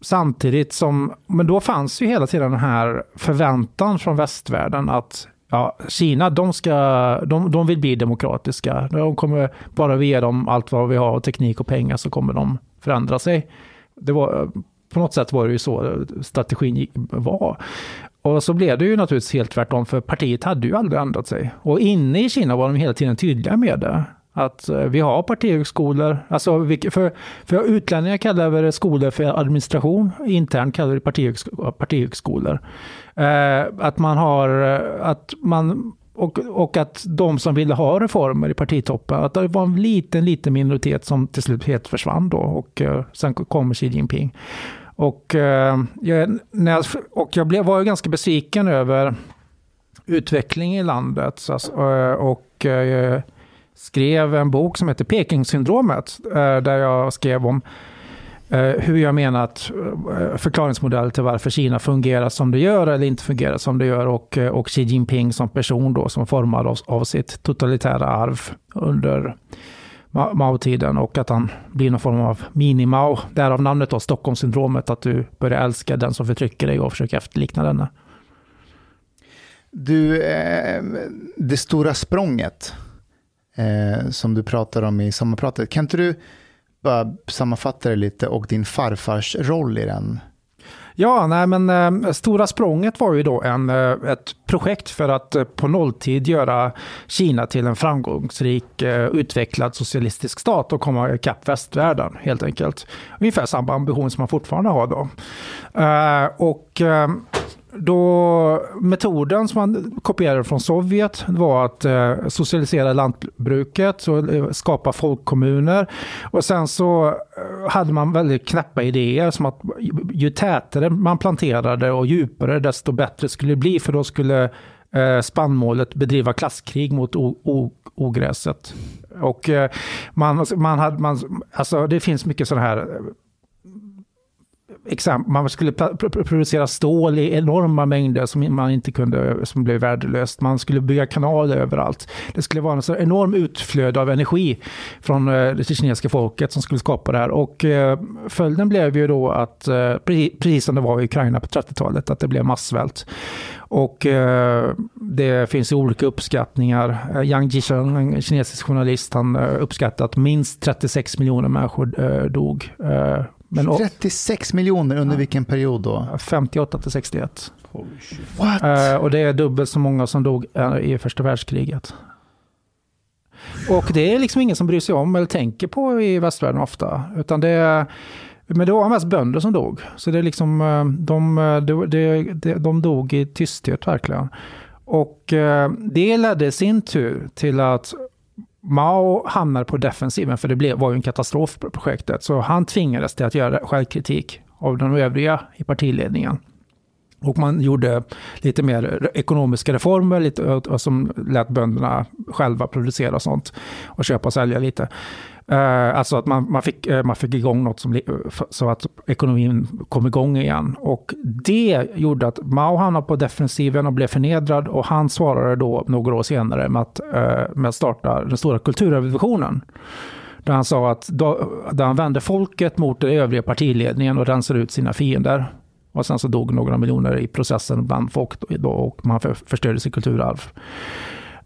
samtidigt som, men då fanns ju hela tiden den här förväntan från västvärlden att ja, Kina, de, ska, de, de vill bli demokratiska. De kommer bara vi ger dem allt vad vi har, teknik och pengar, så kommer de förändra sig. Det var, på något sätt var det ju så strategin var. Och så blev det ju naturligtvis helt tvärtom, för partiet hade ju aldrig ändrat sig. Och inne i Kina var de hela tiden tydliga med det. Att eh, vi har partihögskolor, alltså för, för utlänningar kallar vi det skolor för administration, internt kallar vi det partihögskolor. Eh, att man har, att man, och, och att de som ville ha reformer i partitoppen, att det var en liten, liten minoritet som till slut helt försvann då och eh, sen kommer Xi Jinping. Och, eh, jag, när jag, och jag blev, var ju ganska besviken över utvecklingen i landet. Så, eh, och eh, skrev en bok som heter Pekingsyndromet, eh, där jag skrev om Eh, hur jag menar att eh, förklaringsmodell till varför Kina fungerar som det gör eller inte fungerar som det gör och, eh, och Xi Jinping som person då som formad av, av sitt totalitära arv under Mao-tiden och att han blir någon form av mini-Mao. Därav namnet då, Stockholmssyndromet, att du börjar älska den som förtrycker dig och försöker efterlikna denne. Du, eh, det stora språnget eh, som du pratar om i sommarpratet, kan inte du bara sammanfatta det lite och din farfars roll i den? Ja, nej men eh, Stora språnget var ju då en, eh, ett projekt för att eh, på nolltid göra Kina till en framgångsrik eh, utvecklad socialistisk stat och komma ikapp västvärlden helt enkelt. Ungefär samma ambition som man fortfarande har då. Eh, och eh, då metoden som man kopierade från Sovjet var att eh, socialisera lantbruket och eh, skapa folkkommuner. Och sen så eh, hade man väldigt knäppa idéer som att ju, tätare man planterade och djupare desto bättre skulle det bli för då skulle eh, spannmålet bedriva klasskrig mot ogräset. Och eh, man, alltså, man hade, man, alltså det finns mycket sådana här eh, man skulle producera stål i enorma mängder som man inte kunde, som blev värdelöst. Man skulle bygga kanaler överallt. Det skulle vara en så enorm utflöde av energi från eh, det kinesiska folket som skulle skapa det här. Och eh, följden blev ju då att, eh, precis som det var i Ukraina på 30-talet, att det blev massvält. Och eh, det finns olika uppskattningar. Yang Jisheng, en kinesisk journalist, han uppskattar att minst 36 miljoner människor eh, dog. Eh, men o- 36 miljoner under vilken period då? 58 till 61. What? Eh, och det är dubbelt så många som dog eh, i första världskriget. Och det är liksom ingen som bryr sig om eller tänker på i västvärlden ofta. Utan det är, men det var mest bönder som dog. Så det är liksom, eh, de, det, det, de dog i tysthet verkligen. Och det ledde i sin tur till att Mao hamnade på defensiven, för det blev, var ju en katastrof på projektet. Så han tvingades till att göra självkritik av de övriga i partiledningen. Och man gjorde lite mer ekonomiska reformer lite, som lät bönderna själva producera sånt och köpa och sälja lite. Uh, alltså att man, man, fick, uh, man fick igång något som, så att ekonomin kom igång igen. Och det gjorde att Mao hamnade på defensiven och blev förnedrad och han svarade då några år senare med att, uh, med att starta den stora kulturrevolutionen. Där han sa att då, där han vände folket mot den övriga partiledningen och rensade ut sina fiender. Och sen så dog några miljoner i processen bland folk då, och man förstörde sitt kulturarv.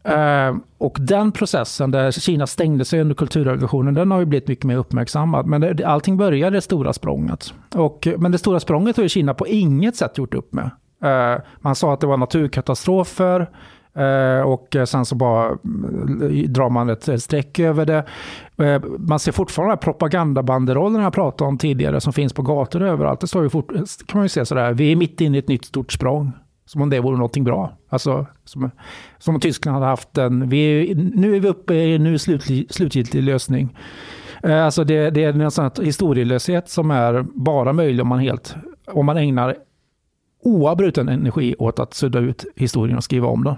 Ehm, och den processen där Kina stängde sig under kulturrevolutionen, den har ju blivit mycket mer uppmärksammad. Men det, allting började i det stora språnget. Och, men det stora språnget har ju Kina på inget sätt gjort upp med. Eh, man sa att det var naturkatastrofer. Eh, och sen så bara mm, drar man ett streck över det. Eh, man ser fortfarande de här propagandabanderollerna jag pratade om tidigare som finns på gator och överallt. Det står ju fort, kan man ju se sådär, vi är mitt inne i ett nytt stort språng. Som om det vore någonting bra. Alltså, som, som om Tyskland hade haft en, vi är, nu är vi uppe i en nu slutlig, slutgiltig lösning. Eh, alltså det, det är en sån här historielöshet som är bara möjlig om man helt, om man ägnar oavbruten energi åt att sudda ut historien och skriva om den.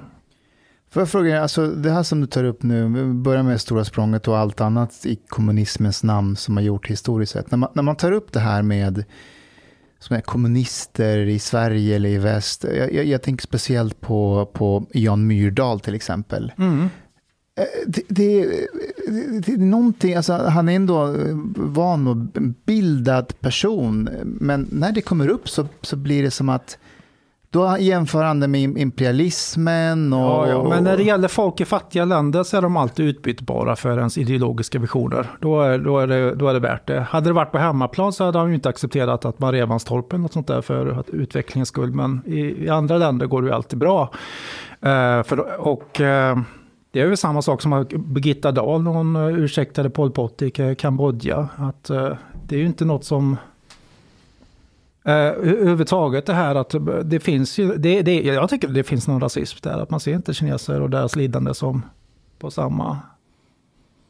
Får jag fråga, alltså det här som du tar upp nu, vi börjar med Stora språnget och allt annat i kommunismens namn som har gjort historiskt sett. När man, när man tar upp det här med som är kommunister i Sverige eller i väst, jag, jag, jag tänker speciellt på, på Jan Myrdal till exempel. Mm. Eh, Det, det, det, det är någonting, alltså han är ändå van och bildad person, men när det kommer upp så, så blir det som att då jämför han det med imperialismen och... Ja, ja, men när det gäller folk i fattiga länder så är de alltid utbytbara för ens ideologiska visioner. Då är, då är, det, då är det värt det. Hade det varit på hemmaplan så hade han ju inte accepterat att man rev hans torp eller något sånt där för att utvecklingens skull. Men i, i andra länder går det ju alltid bra. Eh, för, och eh, det är ju samma sak som Birgitta Dahl, när hon eh, ursäktade Pol Pot i Kambodja. Att det är ju inte något som... Eh, Överhuvudtaget det här att eh, det finns ju, det, det, jag tycker det finns någon rasism där, att man ser inte kineser och deras lidande som på samma,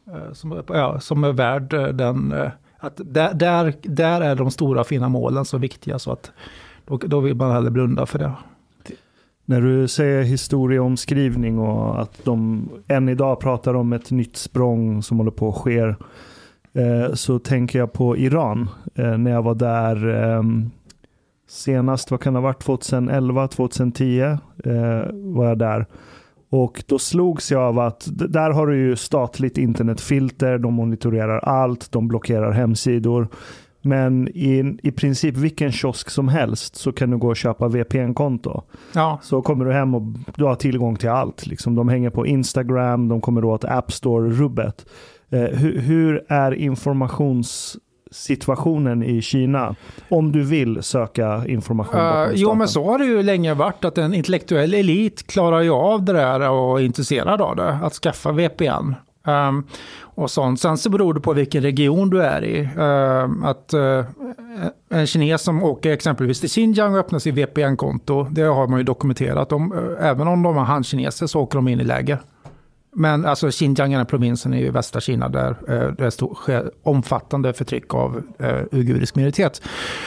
eh, som, ja, som är värd den, att där, där, där är de stora fina målen så viktiga så att då, då vill man hellre blunda för det. När du säger historieomskrivning och att de än idag pratar om ett nytt språng som håller på att ske, så tänker jag på Iran. När jag var där ehm, senast, vad kan det ha varit, 2011, 2010 var jag där. Och då slogs jag av att där har du ju statligt internetfilter, de monitorerar allt, de blockerar hemsidor. Men i, i princip vilken kiosk som helst så kan du gå och köpa VPN-konto. Ja, Så kommer du hem och du har tillgång till allt. Liksom, de hänger på Instagram, de kommer åt App Store-rubbet. Eh, hur, hur är informationssituationen i Kina? Om du vill söka information Uh, jo, men så har det ju länge varit att en intellektuell elit klarar ju av det där och är intresserad av det, att skaffa VPN. Um, och sånt. Sen så beror det på vilken region du är i. Um, att uh, en kines som åker exempelvis till Xinjiang och öppnar sitt VPN-konto, det har man ju dokumenterat. De, uh, även om de har handkineser så åker de in i läger. Men alltså Xinjiang är den provinsen i västra Kina där eh, det sker omfattande förtryck av eh, uigurisk minoritet.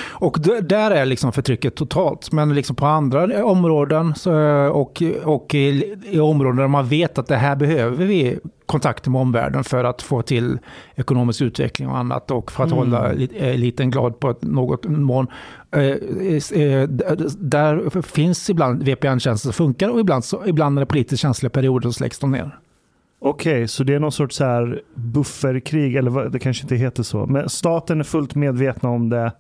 Och där är liksom förtrycket totalt. Men liksom på andra områden så, och, och i, i områden där man vet att det här behöver vi kontakter med omvärlden för att få till ekonomisk utveckling och annat och för att hålla elit- eliten glad på något mån. Eh, eh, där finns ibland VPN-tjänster som funkar och ibland, så, ibland när det är politiskt känsliga perioder så släcks de ner. Okej, så det är någon sorts så här bufferkrig, eller vad, det kanske inte heter så. Men staten är fullt medvetna om det och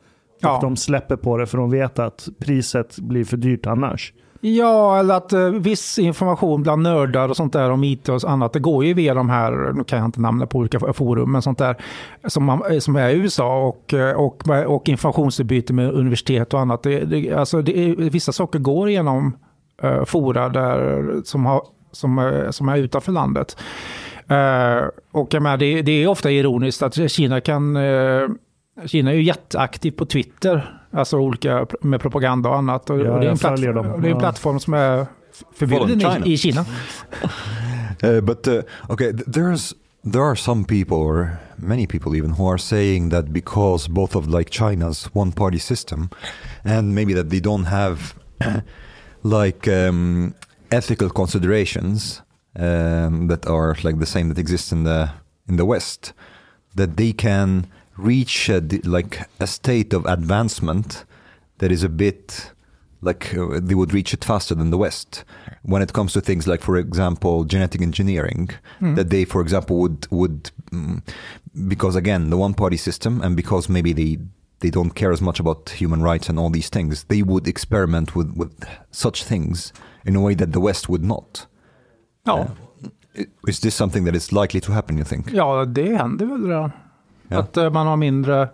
Ja. de släpper på det för de vet att priset blir för dyrt annars. Ja, eller att eh, viss information bland nördar och sånt där om IT och annat, det går ju via de här, nu kan jag inte namna på olika forum, men sånt där som, man, eh, som är i USA och, eh, och, och informationsutbyte med universitet och annat. Det, det, alltså det, vissa saker går genom uh, fora där, som, har, som, eh, som är utanför landet. Eh, och jag menar, det, det är ofta ironiskt att Kina kan eh, Kina är ju jätteaktiv på Twitter, alltså olika med propaganda och annat. Och, Ja, och det är en, plattform, det är en plattform som är förbjuden i, i Kina. Uh, *laughs* but uh, okay, th- there's there are some people, or many people even, who are saying that because both of like China's one-party system, and maybe that they don't have *clears throat* like um, ethical considerations um, that are like the same that exist in the in the West, that they can reach a, like a state of advancement that is a bit like uh, they would reach it faster than the West when it comes to things like, for example, genetic engineering. That they, for example, would would mm, because again the one party system and because maybe they they don't care as much about human rights and all these things, they would experiment with with such things in a way that the West would not. Ja, I- Is this something that is likely to happen? You think? ja, det händer väl redan. Ja. Att eh, man har mindre...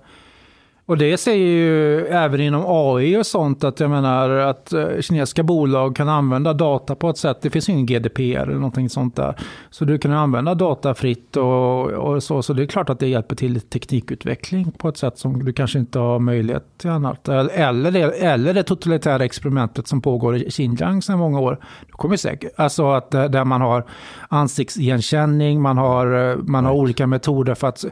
Och det säger ju även inom AI och sånt att jag menar att eh, kinesiska bolag kan använda data på ett sätt, det finns ju ingen GDPR eller någonting sånt där. Så du kan använda data fritt och, och så, så det är klart att det hjälper till teknikutveckling på ett sätt som du kanske inte har möjlighet till annat. Eller det, eller det totalitära experimentet som pågår i Xinjiang sedan många år. Det kommer säkert, alltså att eh, där man har ansiktsigenkänning, man har, eh, man har olika metoder för att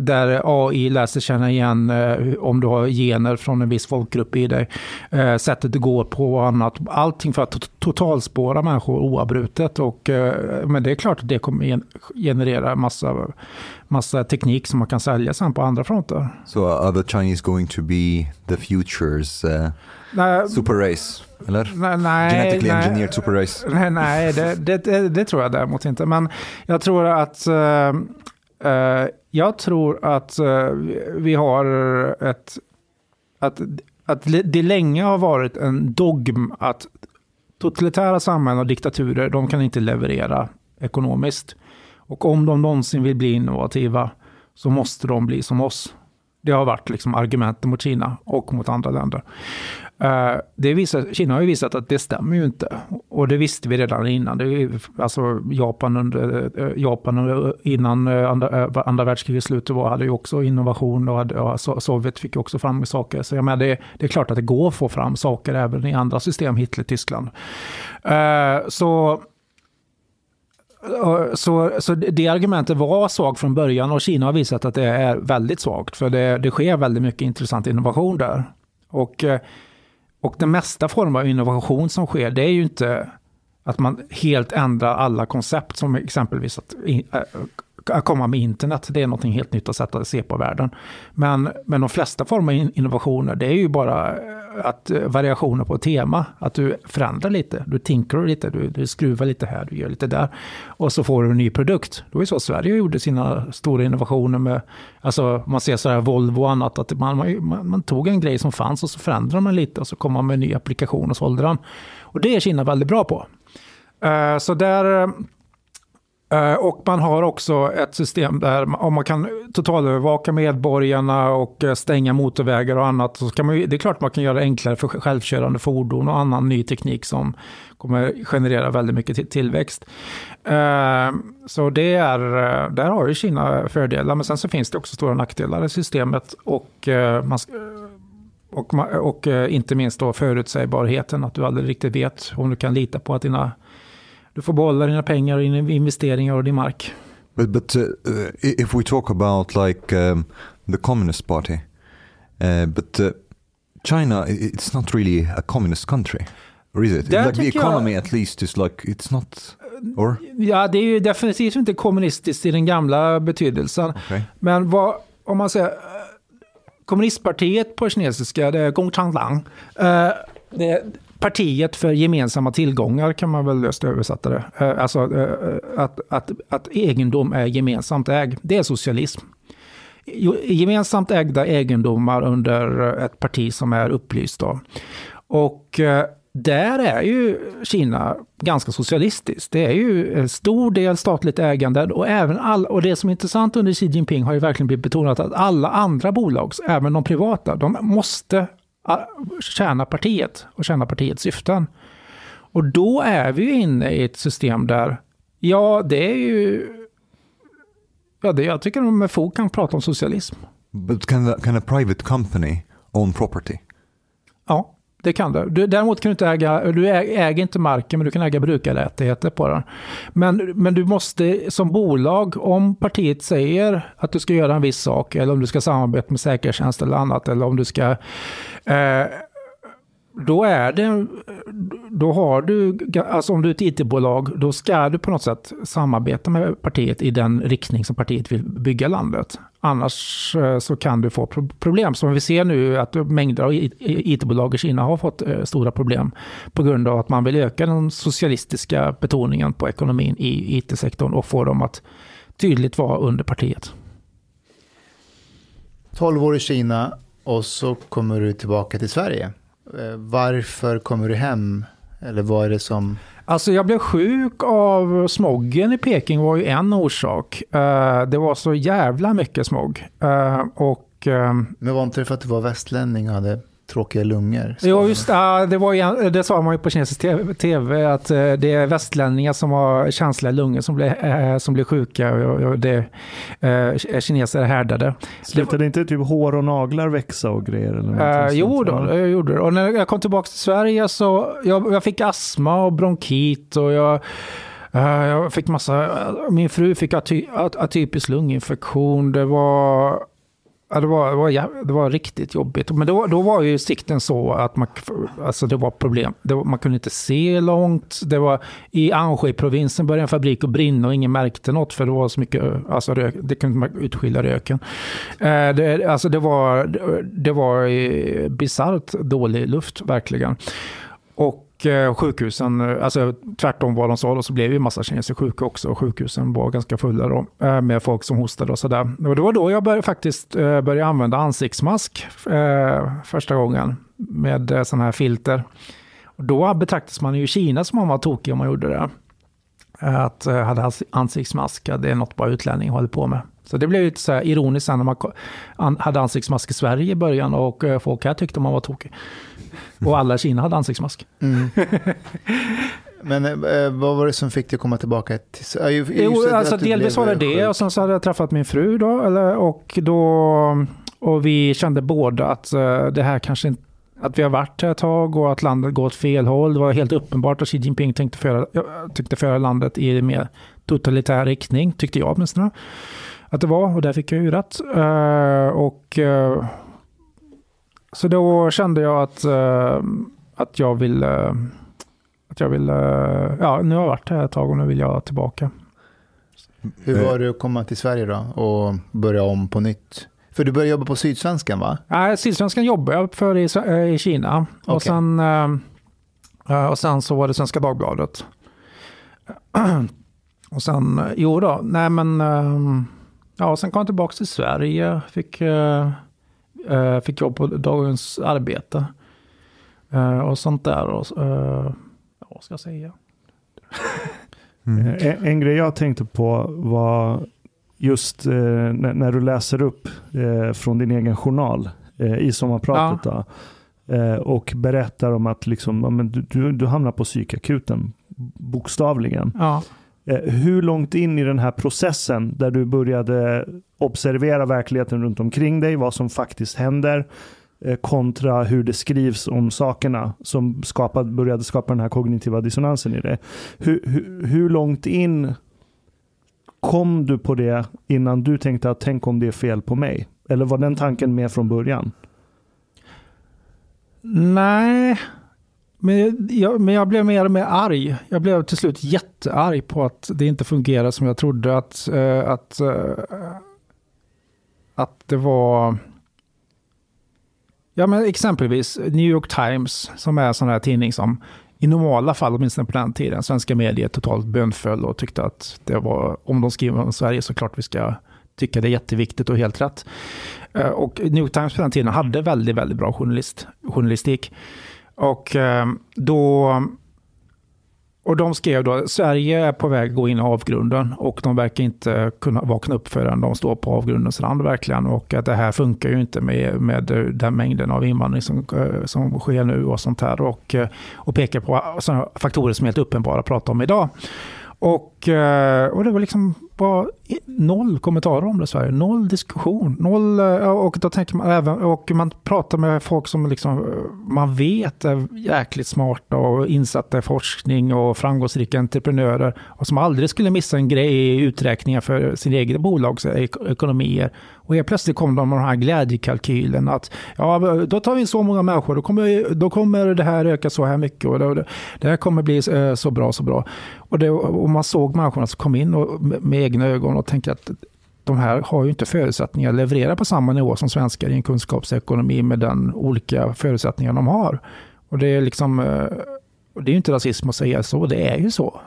där AI lär sig känna igen eh, om du har gener från en viss folkgrupp i dig. Eh, sättet det går på och annat. Allting för att to- totalspåra människor oavbrutet. Och, eh, men det är klart att det kommer gen- generera massa, massa teknik som man kan sälja sen på andra fronter. So uh, are the Chinese going to be the future's uh, Nej, super race? Eller? nej, nej, Genetically nej. engineered super race? Nej, nej det, det, det, det tror jag däremot inte. Men jag tror att, eh, eh, Eh, jag tror att eh, vi har ett, att, att det länge har varit en dogm att totalitära samhällen och diktaturer, de kan inte leverera ekonomiskt. Och om de någonsin vill bli innovativa så måste de bli som oss. Det har varit liksom argumenten mot Kina och mot andra länder. Eh, det visar, Kina har ju visat att det stämmer ju inte. Och det visste vi redan innan. Det är, alltså Japan, under, eh, Japan under- innan eh, andra, andra världskrigets slut var, hade ju också innovation och hade, ja, Sovjet fick ju också fram saker. Så jag menar, det, det är klart att det går att få fram saker även i andra system, Hitler, Tyskland. Så Så, så det argumentet var svagt från början och Kina har visat att det är väldigt svagt. För det, det sker väldigt mycket intressant innovation där. Och, och den mesta form av innovation som sker, det är ju inte att man helt ändrar alla koncept som exempelvis att, att äh, äh, komma med internet. Det är något helt nytt att sätta se på världen. Men, men de flesta former av innovationer, det är ju bara att eh, variationer på tema. Att du förändrar lite, du tinkrar lite, du, du skruvar lite här, du gör lite där. Och så får du en ny produkt. Det var ju så Sverige gjorde sina stora innovationer med, alltså man ser så här Volvo och annat, att man, man, man tog en grej som fanns och så förändrade man lite och så kom man med en ny applikation och sålde den. Och det är Kina väldigt bra på. Uh, så där eh, Eh, och man har också ett system där om man kan totalövervaka medborgarna och eh, stänga motorvägar och annat. Så kan man, det är klart man kan göra det enklare för självkörande fordon och annan ny teknik som kommer generera väldigt mycket tillväxt. Eh, så det är, där har ju Kina fördelar, men sen så finns det också stora nackdelar i systemet. Och, man, och, och inte minst då förutsägbarheten, att du aldrig riktigt vet om du kan lita på att dina du får behålla dina pengar och dina investeringar och din mark. But, but uh, if we talk about like um, the communist party, uh, but uh, China, it's not really a communist country. Or is it? like the economy jag... at least is like, it's not... Or? Ja, det är ju definitivt inte kommunistiskt i den gamla betydelsen. Okay. Men vad, om man säger, kommunistpartiet på kinesiska, det är Gongchanglang. Uh, det, partiet för gemensamma tillgångar kan man väl löst översätta det. Eh, alltså eh, eh, att, att, att egendom är gemensamt ägd. Det är socialism. Gemensamt ägda egendomar under ett parti som är upplyst. Då. Och där är ju Kina ganska socialistiskt. Det är ju en stor del statligt ägande och även all, och det som är intressant under Xi Jinping har ju verkligen blivit betonat att alla andra bolag, även de privata, de måste tjäna partiet och tjäna partiets syften. Och då är vi ju inne i ett system där, ja, det är ju... Ja, det, jag tycker de med fog kan prata om socialism. But can, the, can a private company own property? Ja. Det kan du. du. Däremot kan du inte äga, du äger inte marken, men du kan äga brukarrättigheter på den. Men, men du måste som bolag, om partiet säger att du ska göra en viss sak, eller om du ska samarbeta med säkerhetstjänst eller annat, eller om du ska eh, då är det, då har du, alltså om du är ett IT-bolag, då ska du på något sätt samarbeta med partiet i den riktning som partiet vill bygga landet. Annars eh, så kan du få problem. Som vi ser nu att mängder av IT-bolag i Kina har fått eh, stora problem på grund av att man vill öka den socialistiska betoningen på ekonomin i IT-sektorn och få dem att tydligt vara under partiet. 12 år i Kina och så kommer du tillbaka till Sverige. Eh, varför kommer du hem? Eller vad är det som... Alltså jag blev sjuk av smoggen i Peking var ju en orsak. Eh, det var så jävla mycket smog. Eh, och... Men var inte det för att du var västlänning och hade tråkiga lungor. Jo, just det. Det, var, det sa man ju på kinesisk tv, att eh, det är västlänningar som har känsliga lungor som blir, äh, som blir sjuka och det kineser är härdade. Slutade det, inte typ hår och naglar växa och grejer? Eller äh, jo, då, jag gjorde det. Och när jag kom tillbaka till Sverige så jag, jag fick astma och bronkit och jag jag fick massa, min fru fick aty, atypisk lunginfektion. Det var Ja, det, var, det, var, det var riktigt jobbigt. Men då, då var ju sikten så att man, alltså det var problem. Det var, man kunde inte se långt. Det var, I Anhui-provinsen började en fabrik att brinna och ingen märkte något för det var så mycket, alltså rök, det kunde man utskilja röken. Eh, det, alltså det var, det var eh, bisarrt dålig luft, verkligen. Och Eh, sjukhusen, eh, alltså tvärtom vad de sa, då, så blev ju massa kineser sjuka också. Och sjukhusen var ganska fulla då, eh, med folk som hostade och sådär. Och det var då jag började, faktiskt började använda ansiktsmask första gången med sådana här filter. Och då betraktas man i Kina som om man var tokig om man gjorde det. Att hade ansiktsmask, det är något bara utlänning håller på med. Så det blev lite så här ironiskt när man hade ansiktsmask i Sverige i början och folk här tyckte man var tokig. Och alla i Kina hade ansiktsmask. Mm. *laughs* Men eh, vad var det som fick dig att komma tillbaka till Sverige? Jo, alltså delvis var det det. Och sen så hade jag träffat min fru då. Eller, och, då och vi kände båda att uh, det här kanske inte att vi har varit här ett tag och att landet går åt fel håll. Det var helt uppenbart att Xi Jinping tänkte föra, tyckte föra landet i mer totalitär riktning, tyckte jag åtminstone. Att det var, och där fick jag ju rätt. Uh, och uh, så då kände jag att, uh, att jag vill, uh, att jag vill, uh, ja nu har jag varit här ett tag och nu vill jag tillbaka. Hur var det att komma till Sverige då och börja om på nytt? För du började jobba på Sydsvenskan va? Nej, Sydsvenskan jobbade jag för i, eh, i Kina. Och, Okej. sen, eh, eh, och sen så var det Svenska Dagbladet. *clears throat* Och sen, eh, jo då, nej men, eh, ja, sen kom jag tillbaka till Sverige. Fick, eh, fick jobb på Dagens Arbete. Eh, och sånt där. Och, ja, vad ska jag säga? *laughs* Eh, En, en grej jag tänkte på var just när, när du läser upp från din egen journal i sommarpratet. Då, eh, och berättar om att liksom, ja, men du, du, du hamnar på psykakuten, bokstavligen. Ja. Eh, hur långt in i den här processen där du började observera verkligheten runt omkring dig, vad som faktiskt händer, eh, kontra hur det skrivs om sakerna som skapade, började skapa den här kognitiva dissonansen i dig. Hur, hur, hur långt in kom du på det innan du tänkte att tänk om det är fel på mig? Eller var den tanken med från början? Nej, men jag, men jag blev mer och mer arg. Jag blev till slut jättearg på att det inte fungerade som jag trodde. Att, uh, att, uh, att det var... Ja, men exempelvis New York Times, som är en sån här tidning som i normala fall, åtminstone på den tiden, svenska medier totalt bönföll och tyckte att det var, om de skriver om Sverige så klart vi ska tycka det är jätteviktigt och helt rätt. Eh, och New York Times på den tiden hade väldigt, väldigt bra journalist, journalistik. Och ehm, då... Och de skrev då, Sverige är på väg att gå in i avgrunden och de verkar inte kunna vakna upp förrän de står på avgrundens rand verkligen. Och att det här funkar ju inte med, med den mängden av invandring som, eh, som sker nu och sånt här. Och, eh, och pekar på sådana faktorer som är helt uppenbara att prata om idag. Och, Eh, och det var liksom bara noll kommentarer om det i Sverige. Noll diskussion. Noll, eh, och då tänker man även, och man pratar med folk som liksom, eh, man vet är jäkligt smarta och insatta i forskning och framgångsrika entreprenörer. Och som aldrig skulle missa en grej i uträkningar för sin egen bolags ekonomier. Och helt plötsligt kom de med den här glädjekalkylen att ja, då tar vi in så många människor, då kommer, då kommer det här öka så här mycket och det, det här kommer bli så bra, så bra. Och, det, och man såg människorna som kom in och, med, med egna ögon och tänkte att de här har ju inte förutsättningar att leverera på samma nivå som svenskar i en kunskapsekonomi med den olika förutsättningar de har. Och det är liksom, eh, och det är ju inte rasism att säga så, det är ju så.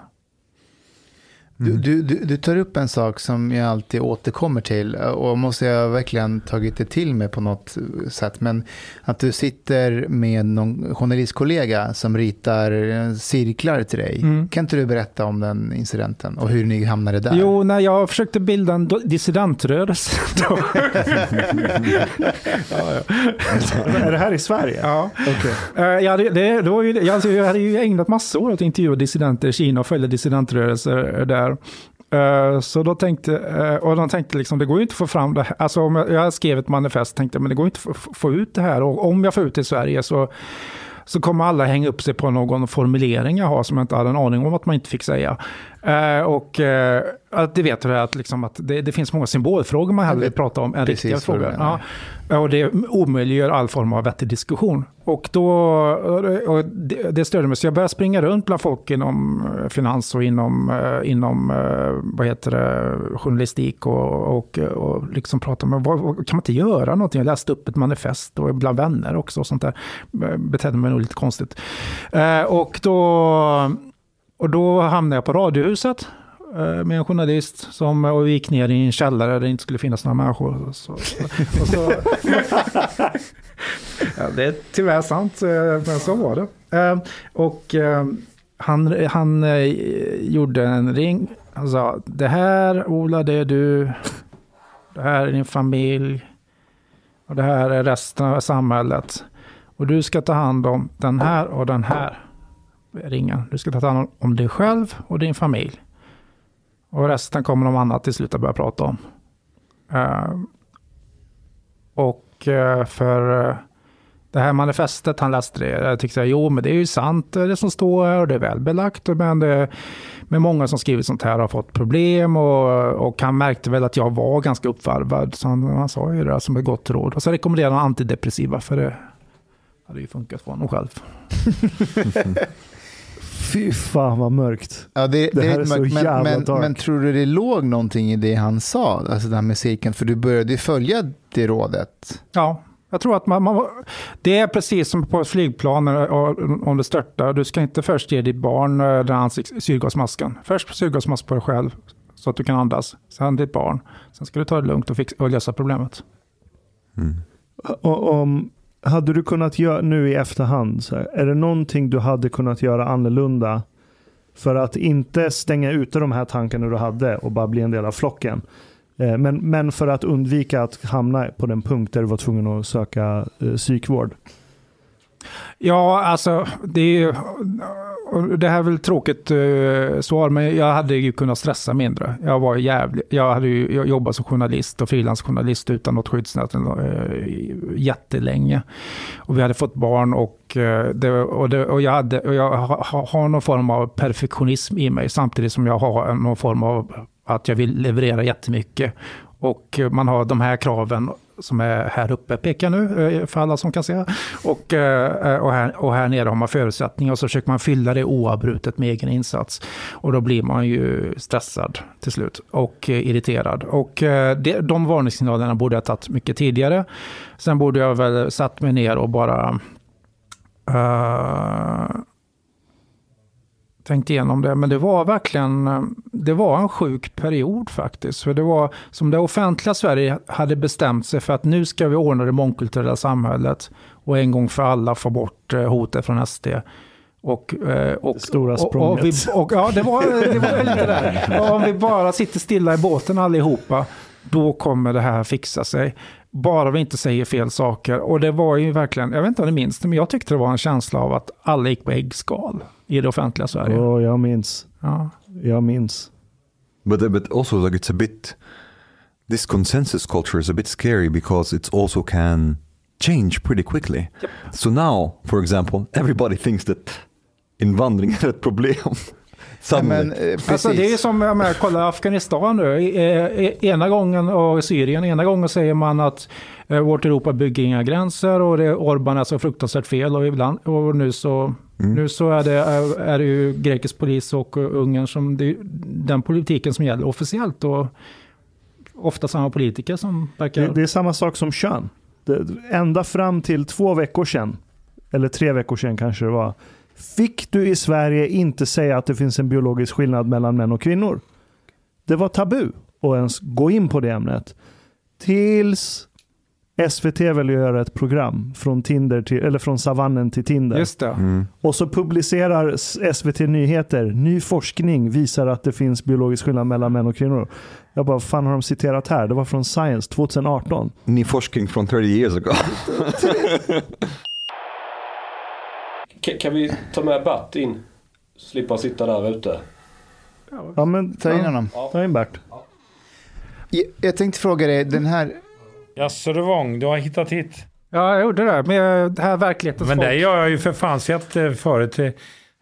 Du, du, du, du tar upp en sak som jag alltid återkommer till och måste jag verkligen tagit det till mig på något sätt. Men att du sitter med någon journalistkollega som ritar cirklar till dig. Mm. Kan inte du berätta om den incidenten och hur ni hamnade där? Jo, när jag försökte bilda en dissidentrörelse. *laughs* Då. *laughs* Är det här i Sverige? Ja. Eh, jag, hade, det, det var ju, jag, jag hade ju ägnat massor åt att intervjua dissidenter i Kina och följa dissidentrörelser där. Eh, Så då tänkte, eh, och de tänkte liksom, det går ju inte att få fram det här. Alltså om jag, jag skrev ett manifest, tänkte men det går ju inte att få, få ut det här. Och om jag får ut det i Sverige så, så kommer alla hänga upp sig på någon formulering jag har som jag inte hade en aning om att man inte fick säga. Eh, och eh, att det vet du att, liksom att det, det finns många symbolfrågor man hellre vill prata om än precis riktiga frågor. Ja, och det omöjliggör all form av vettig diskussion. Och, då, och det, det störde mig, så jag började springa runt bland folk inom eh, finans och inom, eh, inom vad heter det, journalistik och, och, och liksom prata med, vad, kan man inte göra någonting? Jag läste upp ett manifest och bland vänner också och sånt där. Betedde mig nog lite konstigt. Och då, och då hamnade jag på Radiohuset eh, med en journalist som och vi gick ner i en källare där det inte skulle finnas några människor. Så, så, *laughs* ja, det är tyvärr sant, eh, men så var det. Eh, Och han, han gjorde en ring. Han sa, det här Ola, det är du. Det här är din familj. Och det här är resten av samhället. Och du ska ta hand om den här och den här ringa. Du ska ta hand om dig själv och din familj. Och resten kommer de andra till slut att börja prata om. Eh, och eh, för eh, det här manifestet han läste det, jag tyckte jag, jo men det är ju sant det som står här och det är välbelagt. Men, det, med många som skrivit sånt här har fått problem och, och han märkte väl att jag var ganska uppvarvad. Så han, han sa ju det där som ett gott råd. Och så rekommenderade han antidepressiva för det hade ju funkat för honom själv. *laughs* Fy fan vad mörkt. Ja, det, det, här är är så mörkt, men, jävla men, dark. men tror du det låg någonting i det han sa, alltså den här musiken? För du började ju följa det rådet. Ja, jag tror att man, man, det är precis som på ett flygplan när- och- om det störtar. Du ska inte först ge ditt barn eh, den här syrgasmasken. Först syrgasmask på dig själv så att du kan andas. Sen ditt barn. Sen ska du ta det lugnt och, fix, och lösa problemet. Och, om, hade du kunnat göra nu i efterhand, så här, är det någonting du hade kunnat göra annorlunda för att inte stänga ute de här tankarna du hade och bara bli en del av flocken? Eh, Men, men för att undvika att hamna på den punkt där du var tvungen att söka eh, psykvård. Ja, alltså det är ju... Det här är väl tråkigt uh, svar, men jag hade ju kunnat stressa mindre. Jag var jävligt... Jag hade ju jag jobbat som journalist och frilansjournalist utan något skyddsnät uh, jättelänge. Och vi hade fått barn och, uh, det, och, det, och jag, hade, och jag ha, ha, har någon form av perfektionism i mig samtidigt som jag har någon form av att jag vill leverera jättemycket. Och man har de här kraven som är här uppe, pekar nu eh, för alla som kan se. Och, eh, eh, och, här, och här nere har man förutsättningar och så försöker man fylla det oavbrutet med egen insats. Och då blir man ju stressad till slut och irriterad. Och det, de varningssignalerna borde jag ha tagit mycket tidigare. Sen borde jag väl satt mig ner och bara uh, tänkt igenom det, men det var verkligen eh, det var en sjuk period faktiskt. För det var som det offentliga Sverige hade bestämt sig för att nu ska vi ordna det mångkulturella samhället och en gång för alla få bort eh, hotet från SD. Och, eh, och, Det stora och, och, vi, språnget. och, ja, det var, det var lite där. Och om vi bara sitter stilla i båten allihopa, då kommer det här fixa sig. Bara vi inte säger fel saker. Och det var ju verkligen, jag vet inte om ni minns det, men jag tyckte det var en känsla av att alla gick på äggskal i det offentliga Sverige. Åh, jag minns. Ja. Jag minns. But but also like it's a bit this consensus culture is a bit scary because it also can change pretty quickly. So now, for example, everybody thinks that invandring is a problem. *laughs* Men, eh, precis. Alltså det är som jag menar, kolla Afghanistan nu. Eh, eh, Ena gången och Syrien, ena gången säger man att eh, vårt Europa bygger inga gränser och det, Orban är så fruktansvärt fel. Och, ibland, och nu, så, nu så är det, är, det ju grekisk polis och Ungern som, det, den politiken som gäller officiellt. Och ofta samma politiker som verkar... Det, det är samma sak som kön. Det, ända fram till två veckor sedan, eller tre veckor sedan kanske det var, fick du i Sverige inte säga att det finns en biologisk skillnad mellan män och kvinnor. Det var tabu att ens gå in på det ämnet. Tills SVT väljer att göra ett program från, Tinder till, eller från savannen till Tinder. Just det. Mm. Och så publicerar SVT Nyheter, ny forskning visar att det finns biologisk skillnad mellan män och kvinnor. Jag bara, fan har de citerat här? Det var från Science 2018. Ny forskning från 30 years ago. Ka- Kan vi ta med Bert in? Slippa sitta där ute. Ja, men Ta in honom. Ta in Bert. Jag, jag tänkte fråga dig, den här... Jaså du Wång, du har hittat hit. Ja, jag gjorde det. Med det här verklighetens Men folk. det har jag ju för fan sett eh, förut. Eh,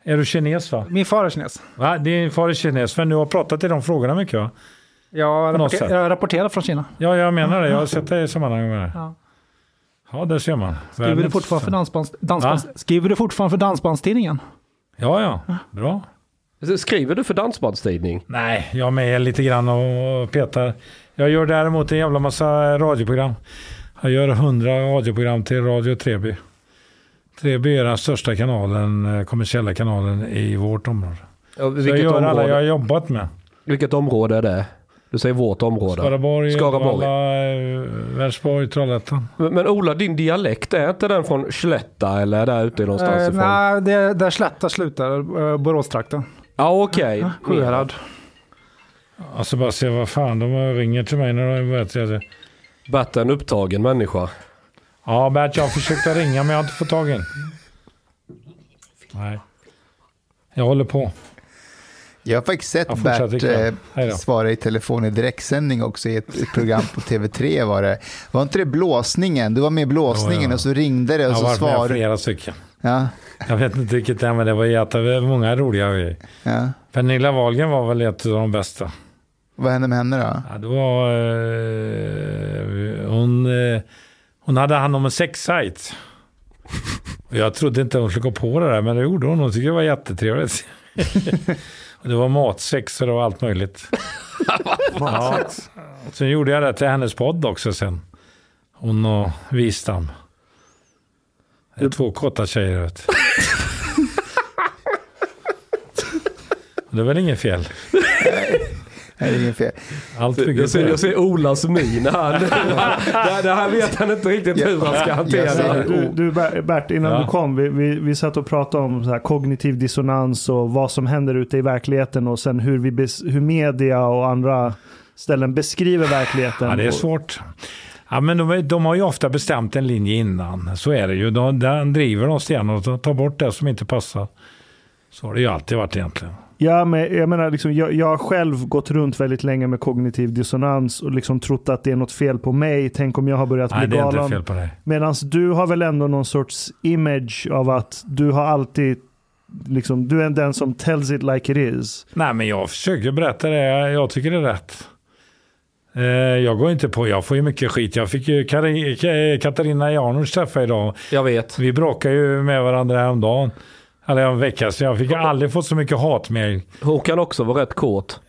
Är du kines va? Min far är kines. va? Din far är kines, men du har pratat i de frågorna mycket va? Jag, något rapporter, jag rapporterar från Kina. Ja, jag menar det. Jag har sett det i sammanhang med det. Ja. Ja, det ser man. Skriver du fortfarande för, dansbands, dansbands, skriver du fortfarande för Dansbandstidningen? Ja, ja. Bra. Skriver du för Dansbandstidning? Nej, jag är med lite grann och petar. Jag gör däremot en jävla massa radioprogram. Jag gör hundra radioprogram till Radio Treby. Treby är den största kanalen, eh, kommersiella kanalen i vårt område. Ja, jag vilket, gör alla område, jag har jobbat med. vilket område är det? Du säger vårt område. Skaraborg, Skaraborg. Uddevalla, eh, Vänersborg, Trollhättan. Men, men Ola, din dialekt, är inte den från Slätta eller är där ute någonstans Eh, ifrån? nej, det, där Slätta slutar, eh, Boråstrakten. Ja, okej. Sjuhärad. Alltså bara se vad fan, de ringer till mig när de vet jag det. Bert är en upptagen människa. Ja Bert, jag försökte ringa men jag har inte fått tag i. Nej. Jag håller på. Jag har faktiskt sett Jag Bert eh, svara i telefon i direktsändning också i ett, program på TV3 var det. Var inte det blåsningen? Du var med i blåsningen Jo, jo. och så ringde det och Jag har så varit med svarade flera stycken. ja, Jag vet inte vilket det är men det var jättemånga roliga grejer. ja. Pernilla Wahlgren var väl ett av de bästa. Vad hände med henne då? Ja, det var, eh, hon, eh, hon hade hand om en sexsajt. Jag trodde inte hon skulle gå på det där, men det gjorde hon. Hon tyckte det var jättetrevligt. *laughs* och det var matsex och det var allt möjligt. *laughs* ja. Sen gjorde jag det till hennes podd också sen. Hon och Wistam. Det är två korta tjejer. Vet. *laughs* det är väl inget fel. Nej, det är inget fel. Allt Jag ser, jag ser Olas min här. *laughs* det, det här vet han inte riktigt hur han ska hantera. Du, du Ber- Bert, innan Ja. du kom, vi, vi, vi satt och pratade om så här kognitiv dissonans och vad som händer ute i verkligheten och sen hur, vi hur media och andra ställen beskriver verkligheten. Ja, det är svårt. Ja, men de, de har ju ofta bestämt en linje innan. Så är det ju. De, den driver de stenhårt och tar bort det som inte passar. Så har det ju alltid varit egentligen. Ja, men jag menar, liksom, jag, jag har själv gått runt väldigt länge med kognitiv dissonans och liksom trott att det är något fel på mig. Tänk om jag har börjat Nej, bli det är inte galen. fel på dig. Medan du har väl ändå någon sorts image av att du har alltid, liksom, du är den som tells it like it is. Nej, men jag försöker berätta det. Jag tycker det är rätt. Eh, Jag går inte på, jag får ju mycket skit. Jag fick ju Katarina Janouch träffa idag. Jag vet. Vi bråkar ju med varandra häromdagen. Eller en vecka sedan. Jag fick aldrig fått så mycket hatmejl. Hon kan också vara rätt kåt.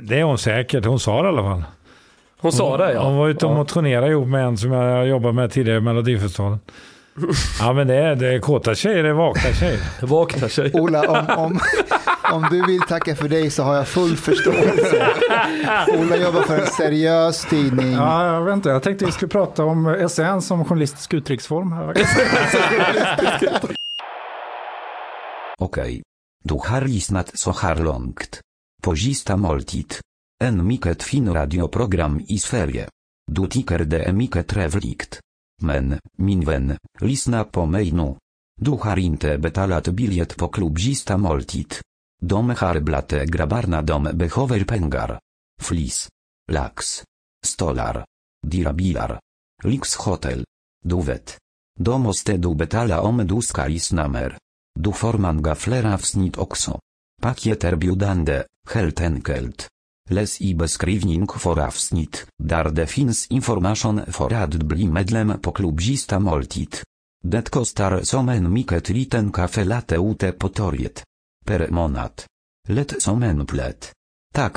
Det är hon säkert. Hon sa det i alla fall. Hon sa det ja. Hon var ute och ja. motionerade ihop med en som jag jobbat med tidigare i Melodifestivalen. *laughs* Ja men det är, det är kåta tjejer, det är vakna tjejer. Vakna tjej. Ola, om, om, om du vill tacka för dig så har jag full förståelse. Ola jobbar för en seriös tidning. Ja, jag vet inte. Jag tänkte vi skulle prata om SN som journalistisk uttrycksform. här. *laughs* *laughs* Okej. Du har lyssnat så här långt. På sista måltid. En mycket fin radioprogram i Sverige. Du tycker det är mycket trevligt. Men, min vän, lyssna på mig nu. Du har inte betalat biljett på klubb sista måltid. De har dom grabbarna de behöver pengar. Flis. Lax. Stolar. Dyra bilar. Lyxhotel. Du vet. Då måste du betala om du ska lyssna mer. Du får många fler avsnitt också. biudande, helt enkelt. Läs i beskrivning för avsnitt, där det finns information för att bli medlem på klubbista måltid. Det kostar som en mycket liten kaffe latte ute på torget. Per månad. Lätt som en plätt. Tack,